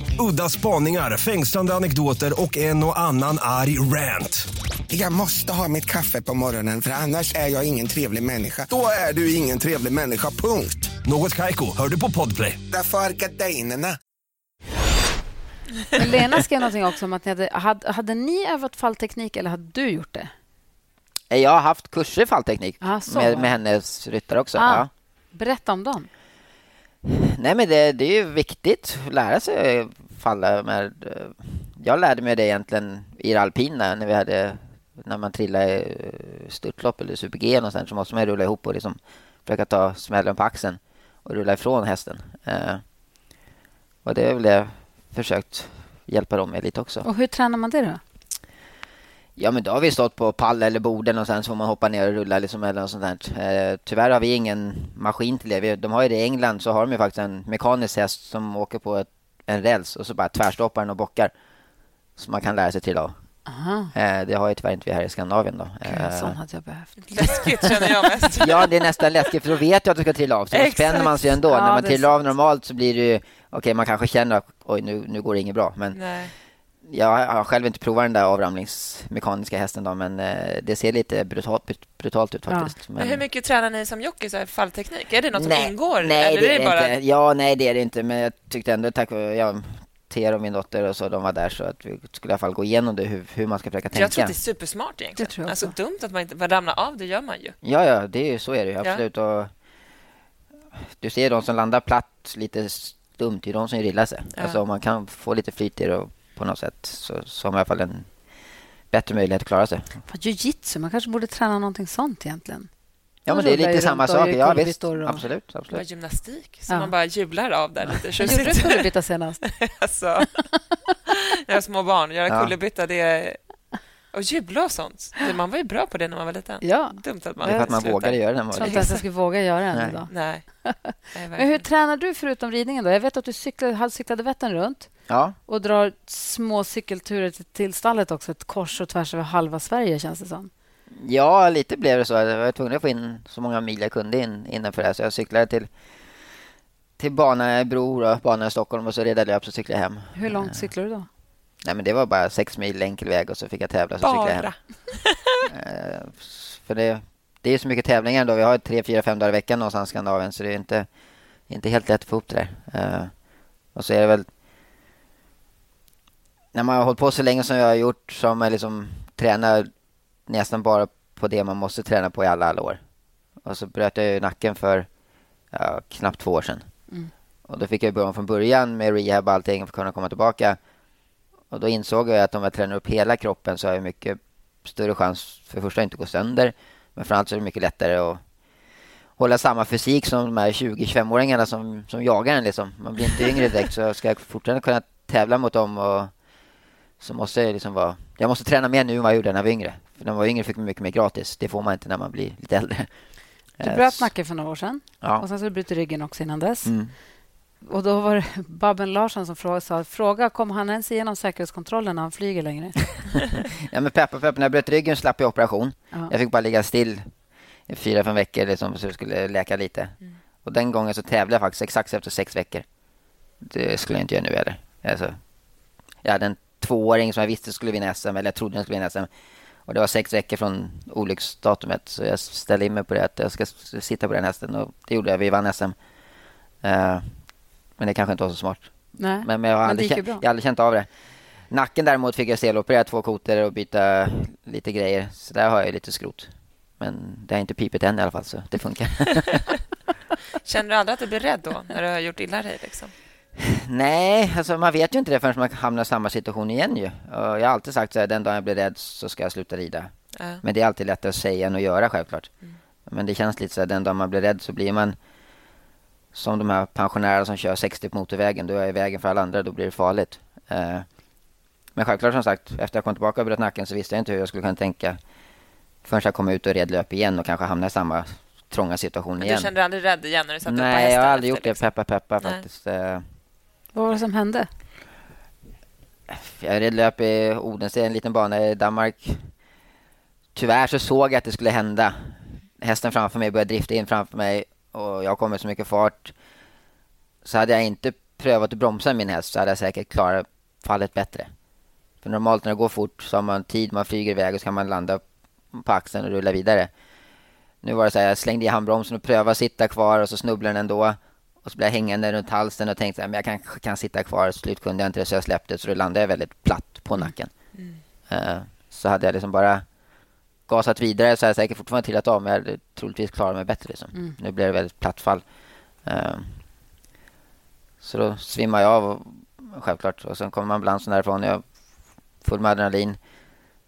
Udda spaningar, fängslande anekdoter och en och annan arg rant. Jag måste ha mitt kaffe på morgonen för annars är jag ingen trevlig människa. Då är du ingen trevlig människa, punkt. Något Kaiko, hör du på Podplay. Därför är gardinerna. Lena skrev någonting också om att ni hade, hade, hade ni övat fallteknik eller hade du gjort det? Jag har haft kurser i fallteknik Ah, med, med hennes ryttare också. Ah. Ja. Berätta om dem. Nej, men det, det är ju viktigt att lära sig falla. Med, eh, jag lärde mig det egentligen i det alpina när vi hade när man trillar i eh, störtlopp eller super-G någonstans så måste man rulla ihop och liksom försöka ta smällen på axeln och rulla ifrån hästen. Eh, och det är väl det jag försökt hjälpa dem med lite också. Och hur tränar man det då? Ja, men då har vi stått på pall eller borden och sen så får man hoppa ner och rulla liksom eller något sånt där. Eh, tyvärr har vi ingen maskin till det. Vi, de har ju det i England så har de ju faktiskt en mekanisk häst som åker på ett, en räls och så bara tvärstoppar den och bockar. Så man kan lära sig trilla av. Aha. Eh, det har ju tyvärr inte vi här i Skandinavien då. Gud, Eh, sån hade jag behövt. Läskigt känner jag mest. ja, det är nästan läskigt för då vet jag att du ska trilla av. Så Exakt. spänner man sig ändå. Ja, När man trillar av normalt så blir det ju... Okej, man kanske känner att oj, nu, nu går det inget bra. Men Nej. Jag har själv inte provat den där avramlingsmekaniska hästen då, men eh, det ser lite brutalt, brutalt ut faktiskt. Men hur mycket tränar ni som jockey, så här fallteknik? Är det något som nej, ingår? Nej, eller det är det bara... inte. Ja, nej, det är det inte. Men jag tyckte ändå tack vare ja, Ter och min dotter och så, de var där så att vi skulle i alla fall gå igenom det, hur, hur man ska försöka tänka. Jag tror att det är supersmart egentligen. Det tror jag alltså dumt att man inte man ramlar av, det gör man ju. Ja, ja, det är, ju- så är det ju absolut. Och du ser de som landar platt lite stumt, det är de som rillar sig. Ja. Alltså om man kan få lite flyt i det och på något sätt så, så har man i alla fall en bättre möjlighet att klara sig. Jiu-jitsu, man kanske borde träna någonting sånt egentligen. Ja, men det är lite samma sak. Ja, visst. och- Absolut, Det var absolut. gymnastik, så Ja. man bara jublar av där lite Gjorde du kullerbytta senast? alltså, jag har små barn, göra Ja. kullerbytta, det är... Och jubla och sånt. Man var ju bra på det när man var liten. Ja. Dumt att man Det är för att man slutar. vågade göra det Jag tror inte ens jag skulle våga göra det Nej. idag. Nej. Nej Men hur tränar du förutom ridningen? då? Jag vet att du cyklade, cyklade Vättern runt Ja, och drar små cykelturer till, stallet också. Ett kors och tvärs över halva Sverige, känns det som. Ja, lite blev det så. Jag var tvungen att få in så många mil jag kunde in, innanför det här. Så jag cyklade till, till bana i Bro, och bana i Stockholm och så red jag löp så cyklade hem. Hur långt cyklar du då? Nej, men det var bara sex mil enkel väg och så fick jag tävla så cyklade jag hem. Bara. Eh, för det, det är så mycket tävlingar då. Vi har tre, fyra, fem dagar i veckan någonstans i Skandinavien så det är inte, inte helt lätt att få ihop det där. Eh, och så är det väl... När man har hållit på så länge som jag har gjort har man liksom tränat nästan bara på det man måste träna på i alla, alla år. Och så bröt jag ju nacken för ja, knappt två år sedan. Mm. Och då fick jag börja från början med rehab och allting för att kunna komma tillbaka. Och då insåg jag att om jag tränar upp hela kroppen så har jag mycket större chans för det första att inte gå sönder. Men framförallt så är det mycket lättare att hålla samma fysik som de här 20-25-åringarna som, som jagar en. Liksom. Man blir inte yngre direkt så ska jag fortfarande kunna tävla mot dem och så måste jag liksom vara... Jag måste träna mer nu än vad jag gjorde när jag var yngre. För när man var yngre fick man mycket mer gratis. Det får man inte när man blir lite äldre. Du Eh, bröt nacken för några år sedan Ja. och sen så bröt du ryggen också innan dess. Mm. Och då var det Babben Larsson som frågade, sa, fråga kommer han ens igenom säkerhetskontrollen när han flyger längre? Ja, men peppa, peppa. När jag bröt ryggen slapp jag operation. Ja. Jag fick bara ligga still i fyra, fem veckor liksom, så det skulle läka lite. Och den gången så tävlade jag faktiskt exakt efter sex veckor. Det skulle jag inte göra nu heller. Alltså, jag hade en tvååring som jag visste skulle vinna SM, eller jag trodde den skulle vinna SM. Och det var sex veckor från olycksdatumet, så jag ställde in mig på det att jag ska sitta på den hästen. Och det gjorde jag, vi vann SM. Eh, men det kanske inte var så smart. Nej, Men, men jag, har aldrig känt, jag har aldrig känt av det. Nacken däremot fick jag steloperera två kotor och byta lite grejer. Så där har jag lite skrot. Men det har inte pipit än i alla fall, så det funkar. Känner du aldrig att du blir rädd då, när du har gjort illa dig? Liksom? Nej, alltså man vet ju inte det förrän man hamnar i samma situation igen ju. Och jag har alltid sagt så här, den dagen jag blir rädd så ska jag sluta rida. Ja. Men det är alltid lättare att säga än att göra självklart. Men det känns lite så här, den dagen man blir rädd så blir man som de här pensionärerna som kör 60 på motorvägen. Då är jag i vägen för alla andra, då blir det farligt. Eh, men självklart som sagt, efter jag kom tillbaka och bröt nacken så visste jag inte hur jag skulle kunna tänka förrän jag kom ut och red löp igen och kanske hamnade i samma trånga situation Men igen. du kände dig aldrig rädd igen när du satt upp på Nej, jag har aldrig gjort det. Peppa, peppa Nej. faktiskt. Eh, vad var det som hände? Jag red löp i Odense, en liten bana i Danmark. Tyvärr så såg jag att det skulle hända. Hästen framför mig började drifta in framför mig och jag kom med så mycket fart. Så hade jag inte prövat att bromsa min häst så hade jag säkert klarat fallet bättre. För normalt när det går fort så har man tid, man flyger iväg och så kan man landa på axeln och rulla vidare. Nu var det så här, jag slängde i handbromsen och prövade att sitta kvar och så snubblade den ändå. Och så blev jag hängande runt halsen och tänkte att jag kanske kan sitta kvar. Slut kunde jag inte det så jag släppte så då landade jag väldigt platt på nacken. Eh, så hade jag liksom bara gasat vidare så hade jag säkert fortfarande trillat av men jag hade troligtvis klarat mig bättre. Liksom. Mm. Nu blev det väldigt platt fall. Eh, så då svimmade jag av och, självklart och sen kom ambulansen därifrån. Jag full med adrenalin.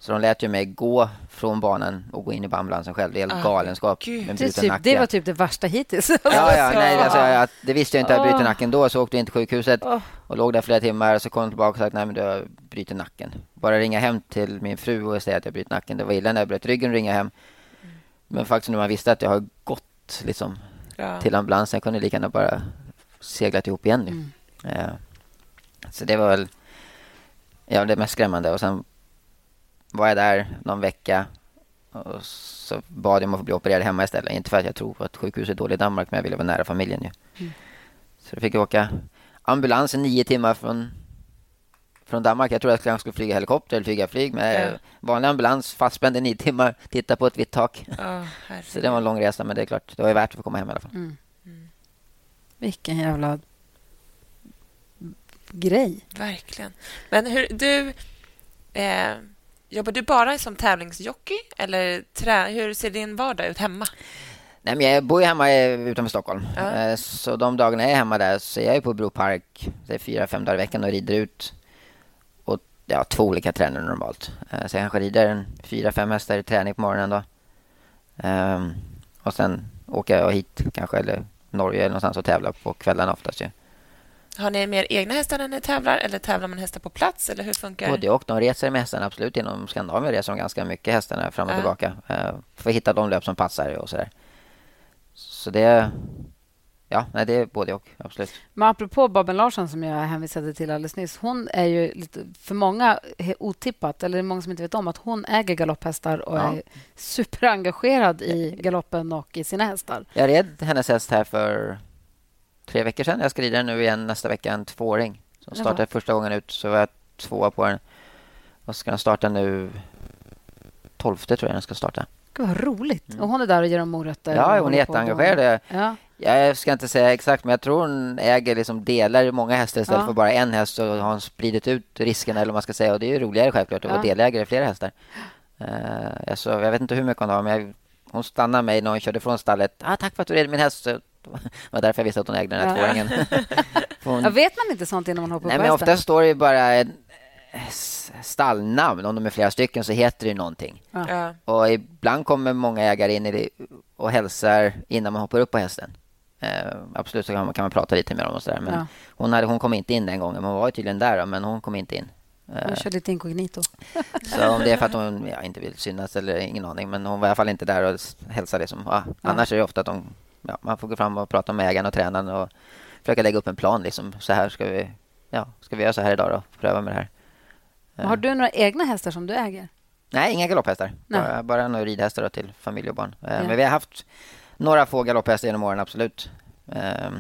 Så de lät ju mig gå från banan och gå in i ambulansen själv. Det är helt Ah, galenskap. med Det, typ, det var typ det värsta hittills. Ja, ja, nej, alltså, jag, det visste jag inte. Jag brutit Åh. nacken då, så åkte jag in till sjukhuset Åh. och låg där flera timmar. Så kom jag tillbaka och sa att nej, men du har brutit nacken. Bara ringa hem till min fru och säga att jag brutit nacken. Det var illa när jag bröt ryggen och ringa hem. Men faktiskt när man visste att jag har gått liksom, Ja. till ambulansen. Jag kunde lika gärna bara seglat ihop igen nu. Mm. Eh, så det var väl ja, det mest skrämmande. Och sen var jag där någon vecka och så bad jag om att få bli opererad hemma istället. Inte för att jag tror att sjukhus är dåligt i Danmark, men jag ville vara nära familjen ju. Mm. Så då fick jag åka ambulans i nio timmar från, från Danmark. Jag trodde att jag skulle flyga helikopter eller flyga flyg, men Ja. vanlig ambulans, fastspänd i nio timmar, titta på ett vitt tak. Herregud. Så det var en lång resa, men det är klart, det var ju värt att få komma hem i alla fall. Mm. Vilken jävla grej. Verkligen. Men hur, du... Eh, jobbar du bara som tävlingsjockey eller trä, hur ser din vardag ut hemma? Nej, men jag bor ju hemma eh, utanför Stockholm. Ja. Eh, Så de dagarna jag är hemma där så är jag på Bro Park det är fyra, fem dagar i veckan och rider ut. Och ja, två olika tränare normalt. Eh, Så jag kanske rider en fyra, fem hästar i träning på morgonen då. Ehm, Och sen åker jag hit kanske, eller Norge eller någonstans och tävlar på kvällarna oftast ju. Har ni mer egna hästar när ni tävlar eller tävlar man hästar på plats? Eller hur funkar Både och. De reser med hästarna absolut. Inom Skandinavien reser de ganska mycket hästarna fram och Ja. tillbaka. Eh, För att hitta de löp som passar och sådär. Så det... Ja, nej, det är både och. Absolut. Men apropå Babben Larsson som jag hänvisade till alldeles nyss. Hon är ju lite, för många otippat, eller det är många som inte vet om att hon äger galopphästar och Ja. är superengagerad i galoppen och i sina hästar. Jag red hennes häst här för tre veckor sedan. Jag ska rida den nu igen nästa vecka, en tvååring. Som Jaha. startade första gången ut, så var jag tvåa på den. Och ska den starta nu... 12 tror jag den ska starta. Gud, vad roligt. Och hon är där och ger dem morötter. Mm. Ja, hon är jätteengagerad. Ja. Jag ska inte säga exakt, men jag tror hon äger liksom delar i många hästar istället Ja. för bara en häst. Så har hon spridit ut riskerna, eller vad man ska säga. Och det är ju roligare självklart att Ja. vara delägare i flera hästar. Uh, alltså, jag vet inte hur mycket hon har, men jag, hon stannade mig när hon körde från stallet. Ah, tack för att du red min häst. Det var därför jag visste att hon ägde den här Ja. tvååringen. Hon- Ja, vet man inte sånt innan man hoppar Nej, på men hästen? ofta står det ju bara en s- stallnamn. Om de är flera stycken så heter det ju någonting. Ja. Och ibland kommer många ägare in i det och hälsar innan man hoppar upp på hästen. Eh, absolut så kan man, kan man prata lite med dem och sådär. Men Ja. hon, hade, hon kom inte in den gången. Men hon var ju tydligen där då, men hon kom inte in. Eh, Jag kör lite inkognito. så om det är för att hon ja, inte vill synas eller ingen aning. Men hon var i alla fall inte där och hälsade. Liksom. Ja, annars är det ofta att de, ja, man får gå fram och prata med ägaren och tränaren och försöka lägga upp en plan. Liksom. Så här ska vi, ja, ska vi göra så här idag då? Pröva med det här. Men Har du några egna hästar som du äger? Nej, inga galopphästar. Nej. Bara, bara några ridhästar till familj och barn. Eh, Ja. Men vi har haft några få galopphästar genom åren, absolut. Um,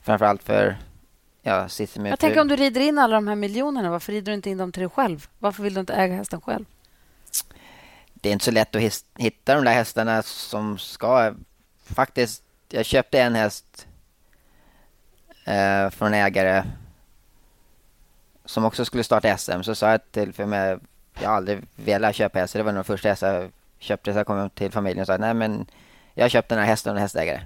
framförallt för ja, Cissi min Jag tänker om du rider in alla de här miljonerna, varför rider du inte in dem till dig själv? Varför vill du inte äga hästen själv? Det är inte så lätt att hitta de där hästarna som ska... Faktiskt, jag köpte en häst eh, från ägare som också skulle starta SM. Så sa jag till, för mig, jag har aldrig velat köpa hästar. Det var nog den första hästen jag köpte. Så jag kom till familjen och sa nej men jag har köpt den här hästen och en hästägare.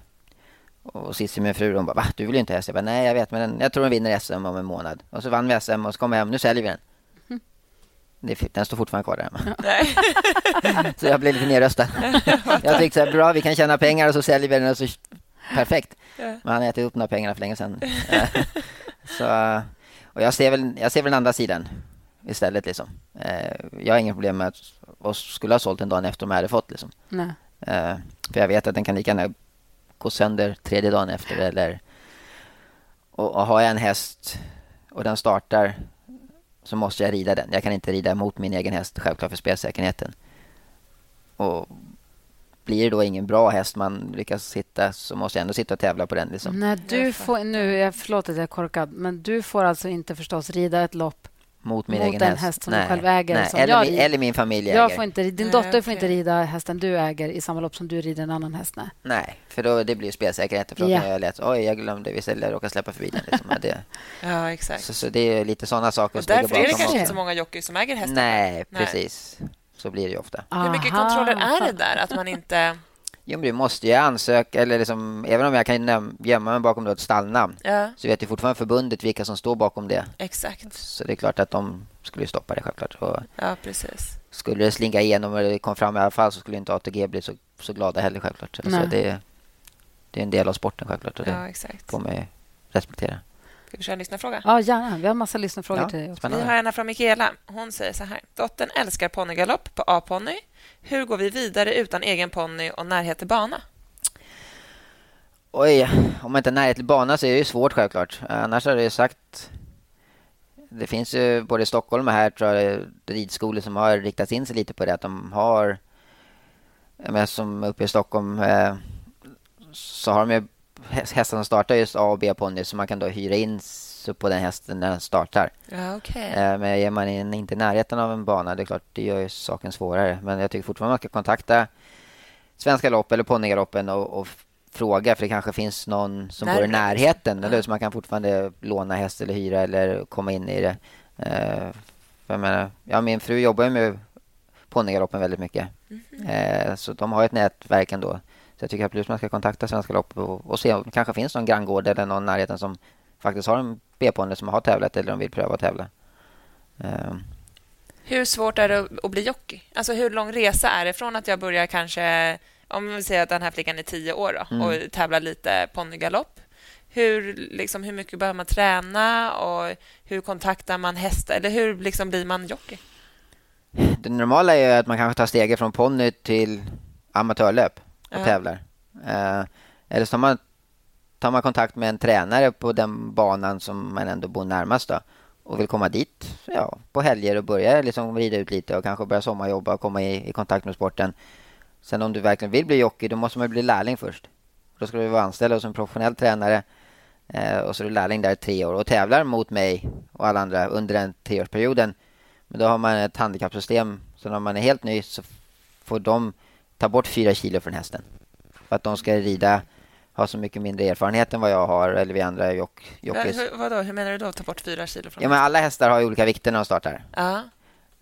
Och Cissi, min fru, hon bara va? Du vill ju inte ha häst? Jag bara nej jag vet men den, jag tror den vinner SM om en månad. Och så vann vi SM och så kom jag hem, nu säljer vi den. Det, är- den står fortfarande kvar där hemma. Nej. Så jag blev lite nedröstad. jag tyckte så här, bra vi kan tjäna pengar och så säljer vi den och så perfekt. Ja. Men han ätit upp här pengarna för länge sedan. Så, och jag ser väl, jag ser väl den andra sidan istället. Liksom. Eh, jag har inga problem med att och skulle ha sålt den dagen efter de hade fått. Liksom. Nej. Eh, för jag vet att den kan lika gärna gå sönder tredje dagen efter. Eller, och, och har jag en häst och den startar så måste jag rida den. Jag kan inte rida mot min egen häst, självklart för spelsäkerheten. Och blir det då ingen bra häst man lyckas hitta så måste jag ändå sitta och tävla på den. Liksom. Nej, du får, nu, jag förlåt att jag är korkad, men du får alltså inte förstås rida ett lopp mot min mot egen en häst. häst som Nej, du själv äger. Nej. Som Eller, jag min, eller min familj Jag äger. får inte, din Nej, dotter får okej. inte rida hästen du äger i samma lopp som du rider en annan häst. Nej. Nej, för då, det blir spelsäkerheten. För då Ja. kan jag lätt, oj jag glömde visst eller råkade släppa förbi den. Liksom. Ja, det, Ja, exakt. så, så det är lite sådana saker Och därför är det kanske också. inte så många jockeys som äger hästar. Nej, precis. Så blir det ju ofta. Hur mycket Aha. kontroller är det där? Att man inte... Jo, men du måste ju ansöka, eller liksom, även om jag kan gömma mig bakom ett stallnamn Ja, så vet ju fortfarande förbundet vilka som står bakom det. exakt. Så det är klart att de skulle stoppa det självklart. Och Ja, precis. skulle det slinka igenom och det kom fram i alla fall så skulle inte ATG bli så, så glada heller självklart. Så Nej. det, det är en del av sporten självklart och det Ja, exakt. får man respektera. Ska vi köra en lyssnarfråga? Ja, gärna. Vi har massa lyssnarfrågor Ja, till dig. Också. Vi har en från Mikaela. Hon säger så här. Dottern älskar ponnygalopp på A-ponny. Hur går vi vidare utan egen ponny och närhet till bana? Oj, om man inte är närhet till bana så är det ju svårt självklart. Annars har det ju sagt... Det finns ju både i Stockholm och här tror jag ridskolor som har riktat in sig lite på det. Att de har... Jag menar, som uppe i Stockholm eh, så har de ju hästar som startar just A och B-ponny så man kan då hyra in sig på den hästen när den startar. Ja, okej. Eh, Men är man in, inte i närheten av en bana, det är klart, det gör ju saken svårare. Men jag tycker fortfarande man ska kontakta Svenska lopp eller ponnygaloppen och, och fråga, för det kanske finns någon som bor i närheten. Eller? Så man kan fortfarande låna häst eller hyra eller komma in i det. Eh, för jag menar, ja, min fru jobbar ju med ponnygaloppen väldigt mycket. Mhm. Eh, så de har ett nätverk ändå. Så jag tycker absolut man ska kontakta Svenska lopp och, och se om det kanske finns någon granngård eller någon närheten som faktiskt har en B-ponny som har tävlat eller de vill pröva att tävla. Eh, Hur svårt är det att- bli jockey? Alltså hur lång resa är det från att jag börjar kanske... Om vi säger att den här flickan är tio år då, Mm. och tävlar lite ponnygalopp. Hur, liksom, hur mycket behöver man träna och hur kontaktar man hästar? Eller hur liksom, blir man jockey? Det normala är att man kanske tar steget från ponny till amatörlöp och Ja. tävlar. Eh, eller så tar man, tar man kontakt med en tränare på den banan som man ändå bor närmast då, och vill komma dit ja, på helger och börja liksom rida ut lite och kanske börja sommarjobba och komma i, i kontakt med sporten. Sen om du verkligen vill bli jockey, då måste man bli lärling först. Då ska du vara anställd hos en professionell tränare eh, och så är du lärling där i tre år och tävlar mot mig och alla andra under den treårsperioden. Men då har man ett handikappsystem. Så när man är helt ny så får de ta bort fyra kilo från hästen. För att de ska rida, ha så mycket mindre erfarenhet än vad jag har eller vi andra jock, Ja, jockeys. hur, vadå, hur menar du då? Ta bort fyra kilo från Ja, men alla hästar har ju olika vikter när de startar. Ja,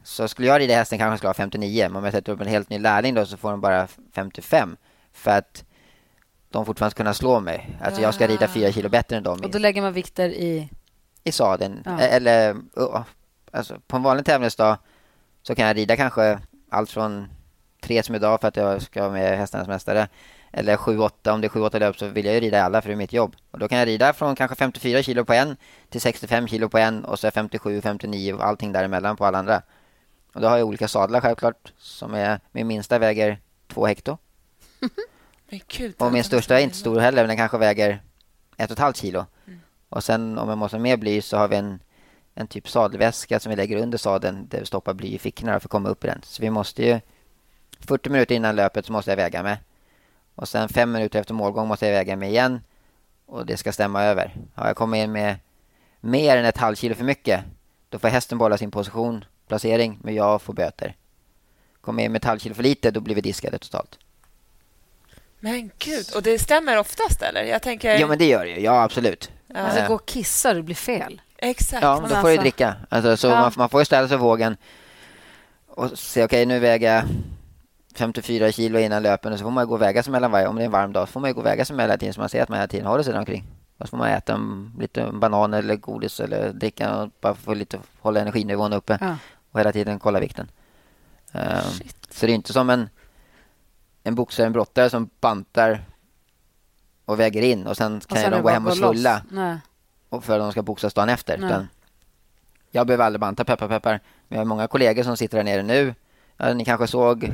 Så skulle jag rida hästen kanske jag skulle ha 59. Men om jag sätter upp en helt ny lärling då så får de bara 55. För att de fortfarande ska kunna slå mig. Alltså jag ska rida Ah. fyra kilo bättre än dem Och då lägger man vikter i... i sadeln. Ja. Eller uh, alltså, på en vanlig tävlingsdag så kan jag rida kanske allt från tre som idag för att jag ska vara med Hästarnas mästare. Eller sju, åtta. Om det är sju, åtta löp så vill jag ju rida i alla för det är mitt jobb. Och då kan jag rida från kanske 54 kilo på en till 65 kilo på en och så 57, 59 och allting däremellan på alla andra. Och då har jag olika sadlar självklart. Som är, min minsta väger två hekto. men gud. Och min största är inte stor heller, men den kanske väger ett och ett halvt kilo. Och sen om jag måste ha mer bly så har vi en, en typ sadelväska som vi lägger under sadeln där vi stoppar bly i fickorna för att komma upp i den. Så vi måste ju 40 minuter innan löpet så måste jag väga mig. Och sen fem minuter efter målgång måste jag väga mig igen. Och det ska stämma över. Har jag kommit in med mer än ett halvkilo för mycket då får hästen behålla sin position, placering, men jag får böter. Kommer jag in med ett halvkilo för lite då blir vi diskade totalt. Men gud, och det stämmer oftast eller? Jag tänker... Ja men det gör det ju, ja absolut. Ja. Alltså, gå och kissa, det blir fel. Exakt. Ja, men då får du alltså- dricka. Alltså, så Ja. man, man får ju ställa sig vågen och se, okej nu väger jag 54 kilo innan löpen och så får man gå och väga sig mellan varje, om det är en varm dag, så får man ju gå och väga sig mellan hela tiden så man ser att man hela tiden håller sig där omkring. Och så får man äta en, lite banan eller godis eller dricka och bara få lite, hålla energinivån uppe Ja. och hela tiden kolla vikten. Ehm, så det är inte som en, en boxare, en brottare som bantar och väger in och sen Och kan sen ju är de gå hem och Nej. och för att de ska boxas dagen efter. Utan Jag behöver aldrig banta, peppar peppar. Men jag har många kollegor som sitter där nere nu. Ja, ni kanske såg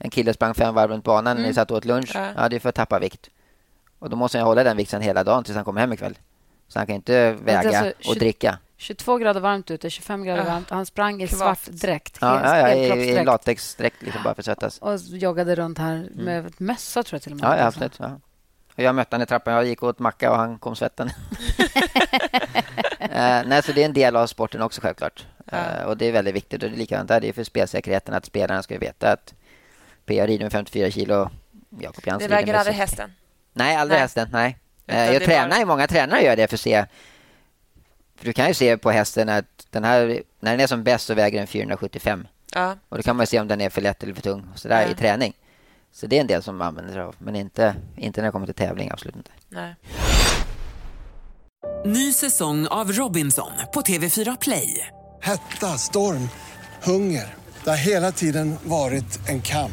en kille sprang fem varv runt banan när ni satt och åt lunch. Ja. Ja. det är för att tappa vikt. Och då måste jag hålla den vikten hela dagen tills han kommer hem ikväll. Så han kan inte väga alltså och tjugo- dricka. 22 grader varmt ute, 25 grader Ja. varmt. Han sprang i svart dräkt, Ja, ja, ja, i, i latexdräkt liksom bara för att svettas. och joggade runt här med mössa, tror jag till och med. Ja, ja absolut. Ja. Och jag mötte honom i trappan. Jag gick åt macka och han kom svetten. eh, nej, så det är en del av sporten också självklart. Eh, och det är väldigt viktigt. Och det är likadant där. Det är för spelsäkerheten att spelarna ska veta att P.A. rider med 54 kilo. Jakob Det Jansson rider väger aldrig 60. hästen. Nej, aldrig Nej. hästen. Nej. Utan Eh, jag tränar bara- ju. Många tränare gör det för att se. För du kan ju se på hästen att den här, när den är som bäst så väger den 475. Ja. Och då kan man se om den är för lätt eller för tung och sådär Ja. i träning. Så det är en del som man använder sig av. Men inte, inte när det kommer till tävling, absolut inte. Nej. Ny säsong av Robinson på TV4 Play. Hetta, storm, hunger. Det har hela tiden varit en kamp.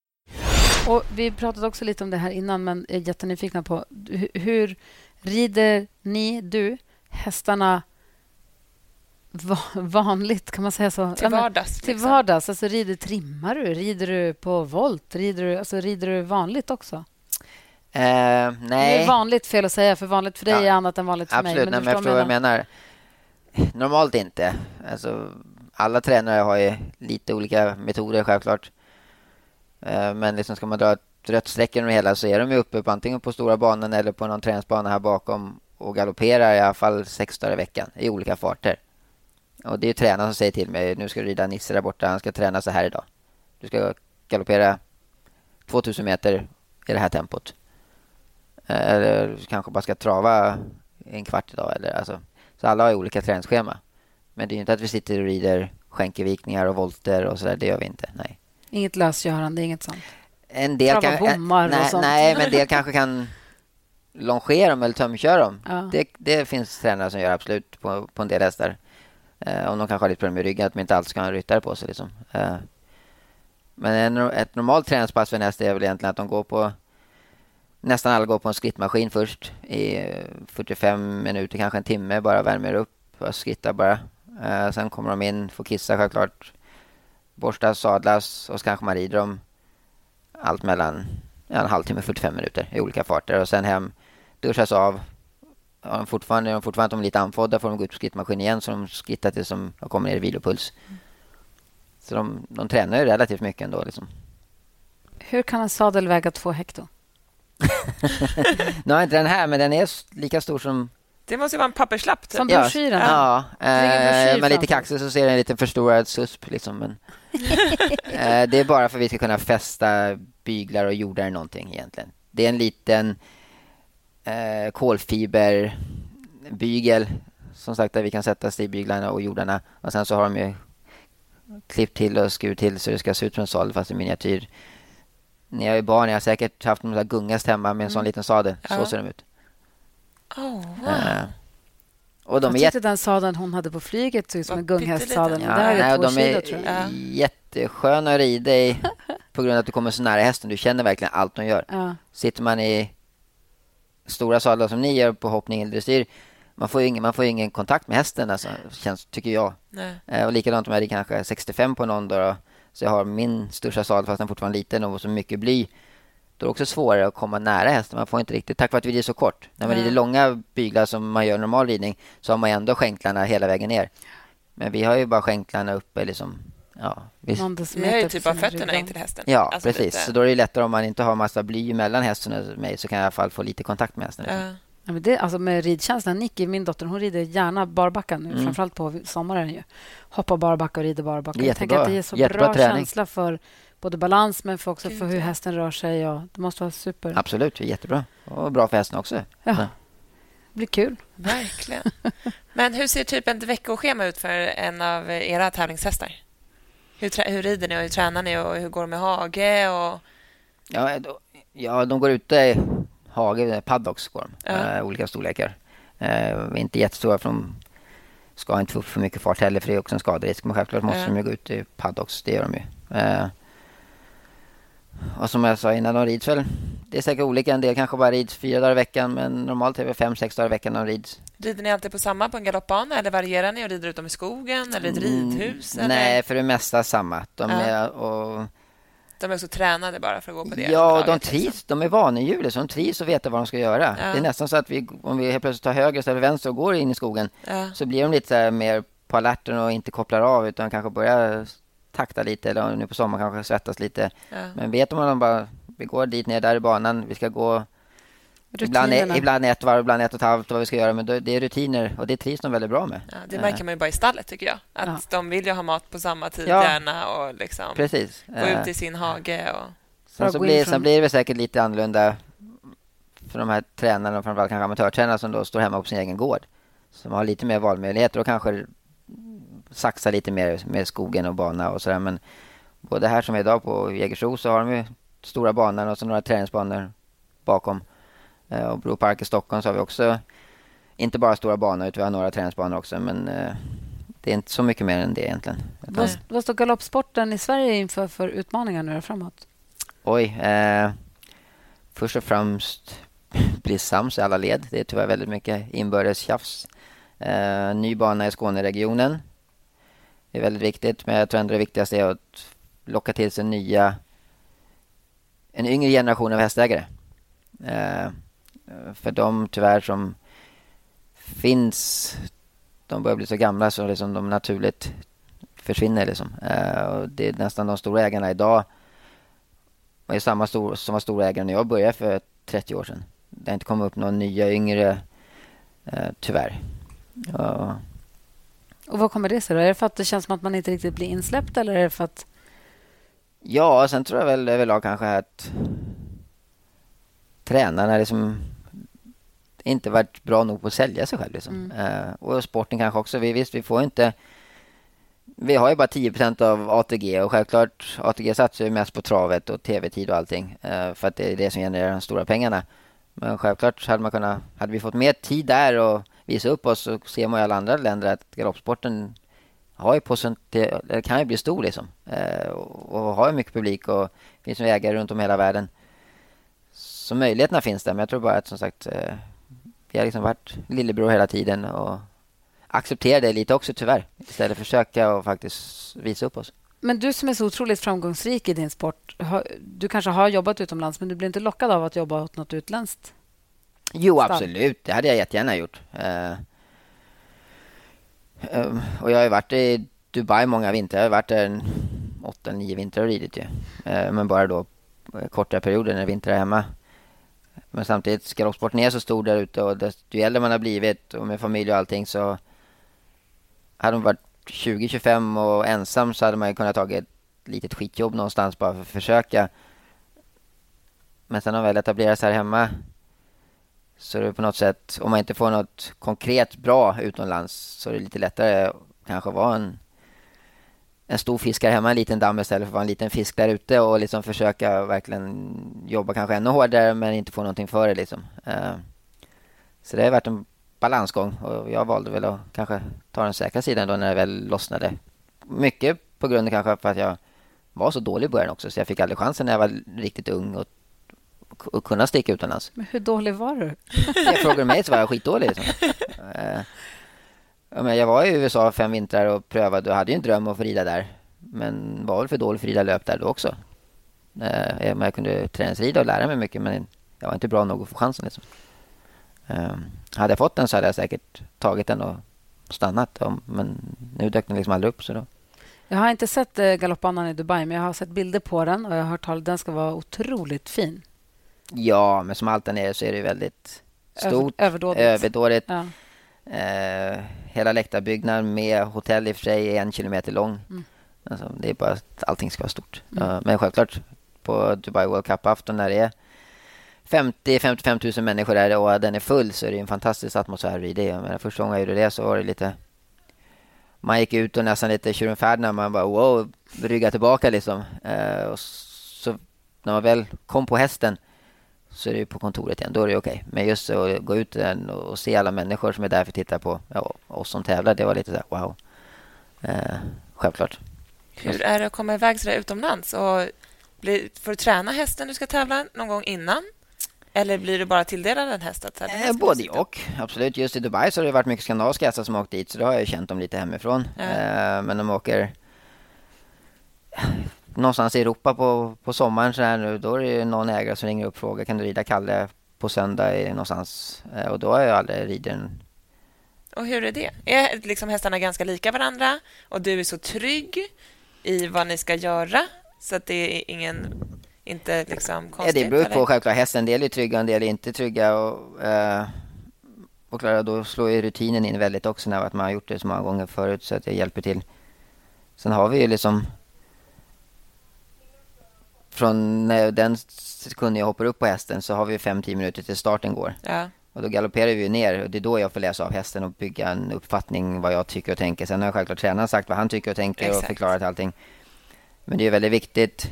Och vi pratade också lite om det här innan, men jag är jättenyfikna på hu- hur rider ni, du, hästarna va- vanligt? Kan man säga så? Till Ja, men- vardags. Till liksom. vardags. Alltså, rider, trimmar du? Rider du på volt? Rider du, alltså, rider du vanligt också? Eh, Det är nej, vanligt fel att säga, för vanligt för dig Ja. är annat än vanligt för absolut. mig. nej, du men jag förstår vad jag menar. Normalt inte. Alltså, alla tränare har ju lite olika metoder självklart. Eh, men liksom ska man dra ett rött streck genom det hela så är de ju uppe på antingen på stora banan eller på någon träningsbana här bakom och galopperar i alla fall sex dagar i veckan i olika farter. Och det är ju tränaren som säger till mig, nu ska du rida Nisse där borta, han ska träna så här idag. Du ska galoppera 2000 meter i det här tempot. Eh, eller du kanske bara ska trava en kvart idag. Eller, alltså. Så alla har ju olika träningsschema. Men det är ju inte att vi sitter och rider skänkevikningar och volter och sådär. Det gör vi inte. Nej. Inget lösgörande, inget sånt. En del kan, bommar och nej, sånt. nej, men en del kanske kan longera dem eller tömköra dem. Ja. Det, det finns tränare som gör absolut på, på en del hästar. Eh, om de kanske har lite problem med ryggen, att de inte alltid ska ha en ryttare på sig. Liksom. Eh, men en, ett normalt träningspass för en häst är väl egentligen att de går på Nästan alla går på en skrittmaskin först i eh, 45 minuter, kanske en timme, bara värmer upp och skrittar bara. Eh, sen kommer de in, får kissa självklart, borstas, sadlas och så kanske man rider dem allt mellan ja, en halvtimme och 45 minuter i olika farter och sen hem, duschas av. Har de fortfarande, är de fortfarande de lite andfådda får de gå ut på skrittmaskin igen så de skrittar tills de kommer ner i vilopuls. Så de, de tränar ju relativt mycket ändå. Liksom. Hur kan en sadel väga två hekto? Nu har jag inte den här, men den är lika stor som... Det måste ju vara en papperslapp. Typ. Som broschyren? Ja, en eh, med lite kaxig så ser den lite förstorad susp. Liksom, men, eh, det är bara för att vi ska kunna fästa byglar och jordar i någonting egentligen. Det är en liten eh, kolfiberbygel som sagt där vi kan sätta stigbyglarna och jordarna. Och sen så har de ju klippt till och skurit till så det ska se ut som en sadel fast i miniatyr. När jag är barn jag har säkert haft en sån här gungast hemma med en sån liten sadel. Så Ja. ser de ut. Oh, wow. Eh, och de jag är tyckte den sadeln hon hade på flyget såg ut som en gunghästsadel. nej, är två de kilo, är tror jag. Ja. jättesköna att rida i på grund av att du kommer så nära hästen. Du känner verkligen allt de gör. Ja. Sitter man i stora sadlar som ni gör på hoppning eller dressyr, man får ju ingen, man får ju ingen kontakt med hästen, alltså, känns, tycker jag. Nej. Eh, och likadant om jag rider kanske 65 på någon då, så jag har min största sadel fast den fortfarande är liten och så mycket bly. Då är det också svårare att komma nära hästen. Man får inte riktigt, tack vare att vi rider så kort. När man Nej. rider långa byglar som man gör normal ridning så har man ändå skänklarna hela vägen ner. Men vi har ju bara skänklarna uppe liksom. Ja, vi, har ju typ av fötterna in till hästen. ja Alltså precis. lite- Så då är det lättare om man inte har massa bly mellan hästen och mig så kan jag i alla fall få lite kontakt med hästen. liksom. Ja. Ja, men det, alltså med ridkänslan. Nicky, min dotter, hon rider gärna barbacka nu, Mm. framförallt på sommaren. Ju. Hoppar barbacka och rider barbacka. Jag Jättebra. tänker att det ger så Jättebra bra träning. känsla för både balans men för också Gud, för hur hästen rör sig. Och det måste vara super. Absolut, det är jättebra. Och bra för hästen också. Ja. Ja. Det blir kul. Verkligen. Men hur ser typ ett veckoschema ut för en av era tävlingshästar? Hur, hur rider ni och hur tränar ni och hur går det med hage? Och... Ja, då, ja, de går ute i hage, paddocks går de. Ja. Eh, olika storlekar. Eh, inte jättestora för de ska inte få upp för mycket fart heller för det är också en skaderisk. Men självklart måste Ja. de ju gå ut i paddocks, det gör de ju. Eh, och som jag sa innan, de rids väl. Det är säkert olika. En del kanske bara rids fyra dagar i veckan men normalt är det fem, sex dagar i veckan de rids. Rider ni alltid på samma på en galoppbana eller varierar ni och rider ut dem i skogen eller i ett ridhus? Mm? Nej, för det mesta samma. De Ja. är, och, De är också tränade bara för att gå på det Ja, de trivs. liksom. De är vanedjur. Så de trivs och vet vad de ska göra. Ja. Det är nästan så att vi, om vi helt plötsligt tar höger istället för vänster och går in i skogen Ja. så blir de lite så mer på alerten och inte kopplar av utan kanske börjar takta lite eller nu på sommaren kanske svettas lite. Ja. Men vet de att de bara, vi går dit ner där i banan, vi ska gå ibland, Rutinerna. ibland ett varv, ibland ett och ett halvt vad vi ska göra. Men det är rutiner och det trivs de väldigt bra med. Ja, det märker man ju bara i stallet, tycker jag. Att Ja. De vill ju ha mat på samma tid Ja. gärna och liksom Precis. gå Eh, ut i sin hage. Och... Sen, så blir, sen blir det säkert lite annorlunda för de här tränarna, och framförallt kanske amatörtränarna som då står hemma på sin egen gård. Som har lite mer valmöjligheter och kanske saxar lite mer med skogen och bana och sådär. Men både här som idag på Jägersro så har de ju stora banor och så några träningsbanor bakom. Eh, Och Bro Park i Stockholm så har vi också inte bara stora banor utan vi har några träningsbanor också. Men eh, det är inte så mycket mer än det egentligen. Vad, vad står galoppsporten i Sverige inför för utmaningar nu framåt? Oj. Eh, först och främst bli sams i alla led. Det är tyvärr väldigt mycket inbördes tjafs. Eh, ny bana i Skåneregionen. Det är väldigt viktigt, men jag tror ändå det viktigaste är att locka till sig nya, en yngre generation av hästägare. Eh, för de tyvärr som finns, de börjar bli så gamla så liksom de naturligt försvinner. Liksom. Eh, och det är nästan de stora ägarna idag var är samma stor, som var stora ägare när jag började för 30 år sedan. Det har inte kommit upp några nya yngre, eh, tyvärr. Ja, och vad kommer det sig? Då? Är det för att det känns som att man inte riktigt blir insläppt eller är det för att... ja, sen tror jag väl överlag kanske att tränarna liksom inte varit bra nog på att sälja sig själv. Liksom. Eh, och sporten kanske också. Vi, visst, vi får inte... Vi har ju bara 10% av ATG och självklart ATG satsar ju mest på travet och tv-tid och allting. eh, för att det är det som genererar de stora pengarna. Men självklart hade man kunnat... Hade vi fått mer tid där och visa upp oss så ser man i alla andra länder att galoppsporten har ju på det, kan ju bli stor liksom. Eh, och, och har ju mycket publik och finns ju ägare runt om i hela världen. Så möjligheterna finns där men jag tror bara att som sagt eh, vi har liksom varit lillebror hela tiden och accepterar det lite också tyvärr. Istället för att försöka och faktiskt visa upp oss. Men du som är så otroligt framgångsrik i din sport, du kanske har jobbat utomlands men du blir inte lockad av att jobba åt något utländskt? Jo, absolut. Det hade jag jättegärna gjort. Eh, eh, och jag har ju varit i Dubai många vintrar. Jag har varit där åtta, nio vintrar och ridit ju. Eh, men bara då korta perioder när vintrar är hemma. Men samtidigt, galoppsporten är så stor där ute och desto äldre man har blivit och med familj och allting så hade man varit 20-25 och ensam så hade man ju kunnat ta ett litet skitjobb någonstans bara för att försöka. Men sen har man väl etablerat sig här hemma så är det på något sätt, om man inte får något konkret bra utomlands så är det lite lättare kanske att vara en, en stor fiskare hemma, en liten damm istället för att vara en liten fisk där ute och liksom försöka verkligen jobba kanske ännu hårdare men inte få någonting för det liksom. Eh, så det har varit en balansgång och jag valde väl att kanske ta den säkra sidan då när det väl lossnade. Mycket på grund av kanske för att jag var så dålig i början också så jag fick aldrig chansen när jag var riktigt ung och, och kunna sticka utomlands. Men hur dålig var du? Jag frågar mig så var jag skitdålig. Liksom. Eh, jag var i USA fem vintrar och prövade och hade ju en dröm om att få rida där. Men var väl för dålig för att rida löp där då också. Eh, men jag kunde träningsrida och lära mig mycket men jag var inte bra nog att få chansen. Liksom. Eh, hade jag fått den så hade jag säkert tagit den och stannat. Men nu dök den liksom aldrig upp. Så då. Jag har inte sett galoppbanan i Dubai men jag har sett bilder på den och jag har hört talas den ska vara otroligt fin. Ja, men som allt där nere så är det väldigt Stort, överdådigt. överdådigt. Ja. Eh, hela läktarbyggnaden med hotell i och för sig är en kilometer lång. Mm. Alltså, det är bara att allting ska vara stort. Mm. Eh, men självklart på Dubai World Cup-afton när det är 50-55 000 människor där och den är full så är det en fantastisk atmosfär vid det. Jag menar, första gången jag gjorde det så var det lite... Man gick ut och nästan lite tjuren när man bara wow, rygga tillbaka liksom. Eh, och så när man väl kom på hästen så är det ju på kontoret igen. Då är det okej. Men just att gå ut och se alla människor som är där för att titta på ja, oss som tävlar. Det var lite så här, wow. Eh, självklälart. Hur är det att komma iväg så där utomlands? Och blir, får du träna hästen du ska tävla någon gång innan? Eller blir du bara tilldelad en häst? Att, Eh, både och. Absolut. Just i Dubai så har det varit mycket skandinaviska hästar som åkt dit. Så då har jag känt dem lite hemifrån. Ja. Eh, men de åker någonstans i Europa på, på sommaren så här nu. Då är det någon ägare som ringer upp och frågar kan du rida Kalle på söndag i någonstans. Eh, och då har jag aldrig ridit en Och hur är det? Är liksom hästarna ganska lika varandra och du är så trygg i vad ni ska göra så att det är ingen, inte liksom Ja, konstigt? det beror på eller? självklart. Hästen, en del är trygga, en del är inte trygga. Och, eh, och då slår ju rutinen in väldigt också när man har gjort det så många gånger förut så att det hjälper till. Sen har vi ju liksom från när den sekunden jag hoppar upp på hästen så har vi 5-10 minuter till starten går. Ja. Och då galopperar vi ner och det är då jag får läsa av hästen och bygga en uppfattning vad jag tycker och tänker. Sen har självklart tränaren sagt vad han tycker och tänker och Exakt. förklarat allting. Men det är väldigt viktigt.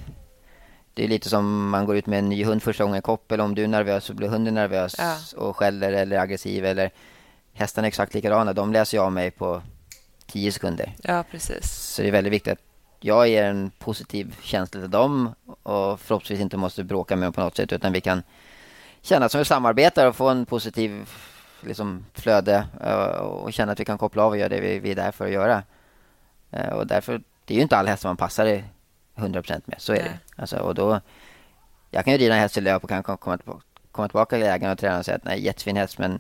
Det är lite som man går ut med en ny hund första gången i koppel. Om du är nervös så blir hunden nervös Ja. och skäller eller aggressiv. Eller hästarna är exakt likadana. De läser jag av mig på 10 sekunder. ja, precis. Så det är väldigt viktigt att jag ger en positiv känsla till dem och förhoppningsvis inte måste bråka med dem på något sätt utan vi kan känna som vi samarbetar och få en positiv liksom, flöde eh, och känna att vi kan koppla av och göra det vi, vi är där för att göra. Eh, Och därför, det är ju inte alla hästar man passar i 100% med, så är Nej. det. Alltså, och då, jag kan ju rida en häst i löp och kan komma, tillbaka, komma tillbaka till ägaren och tränaren och säga att nej, jättefin häst men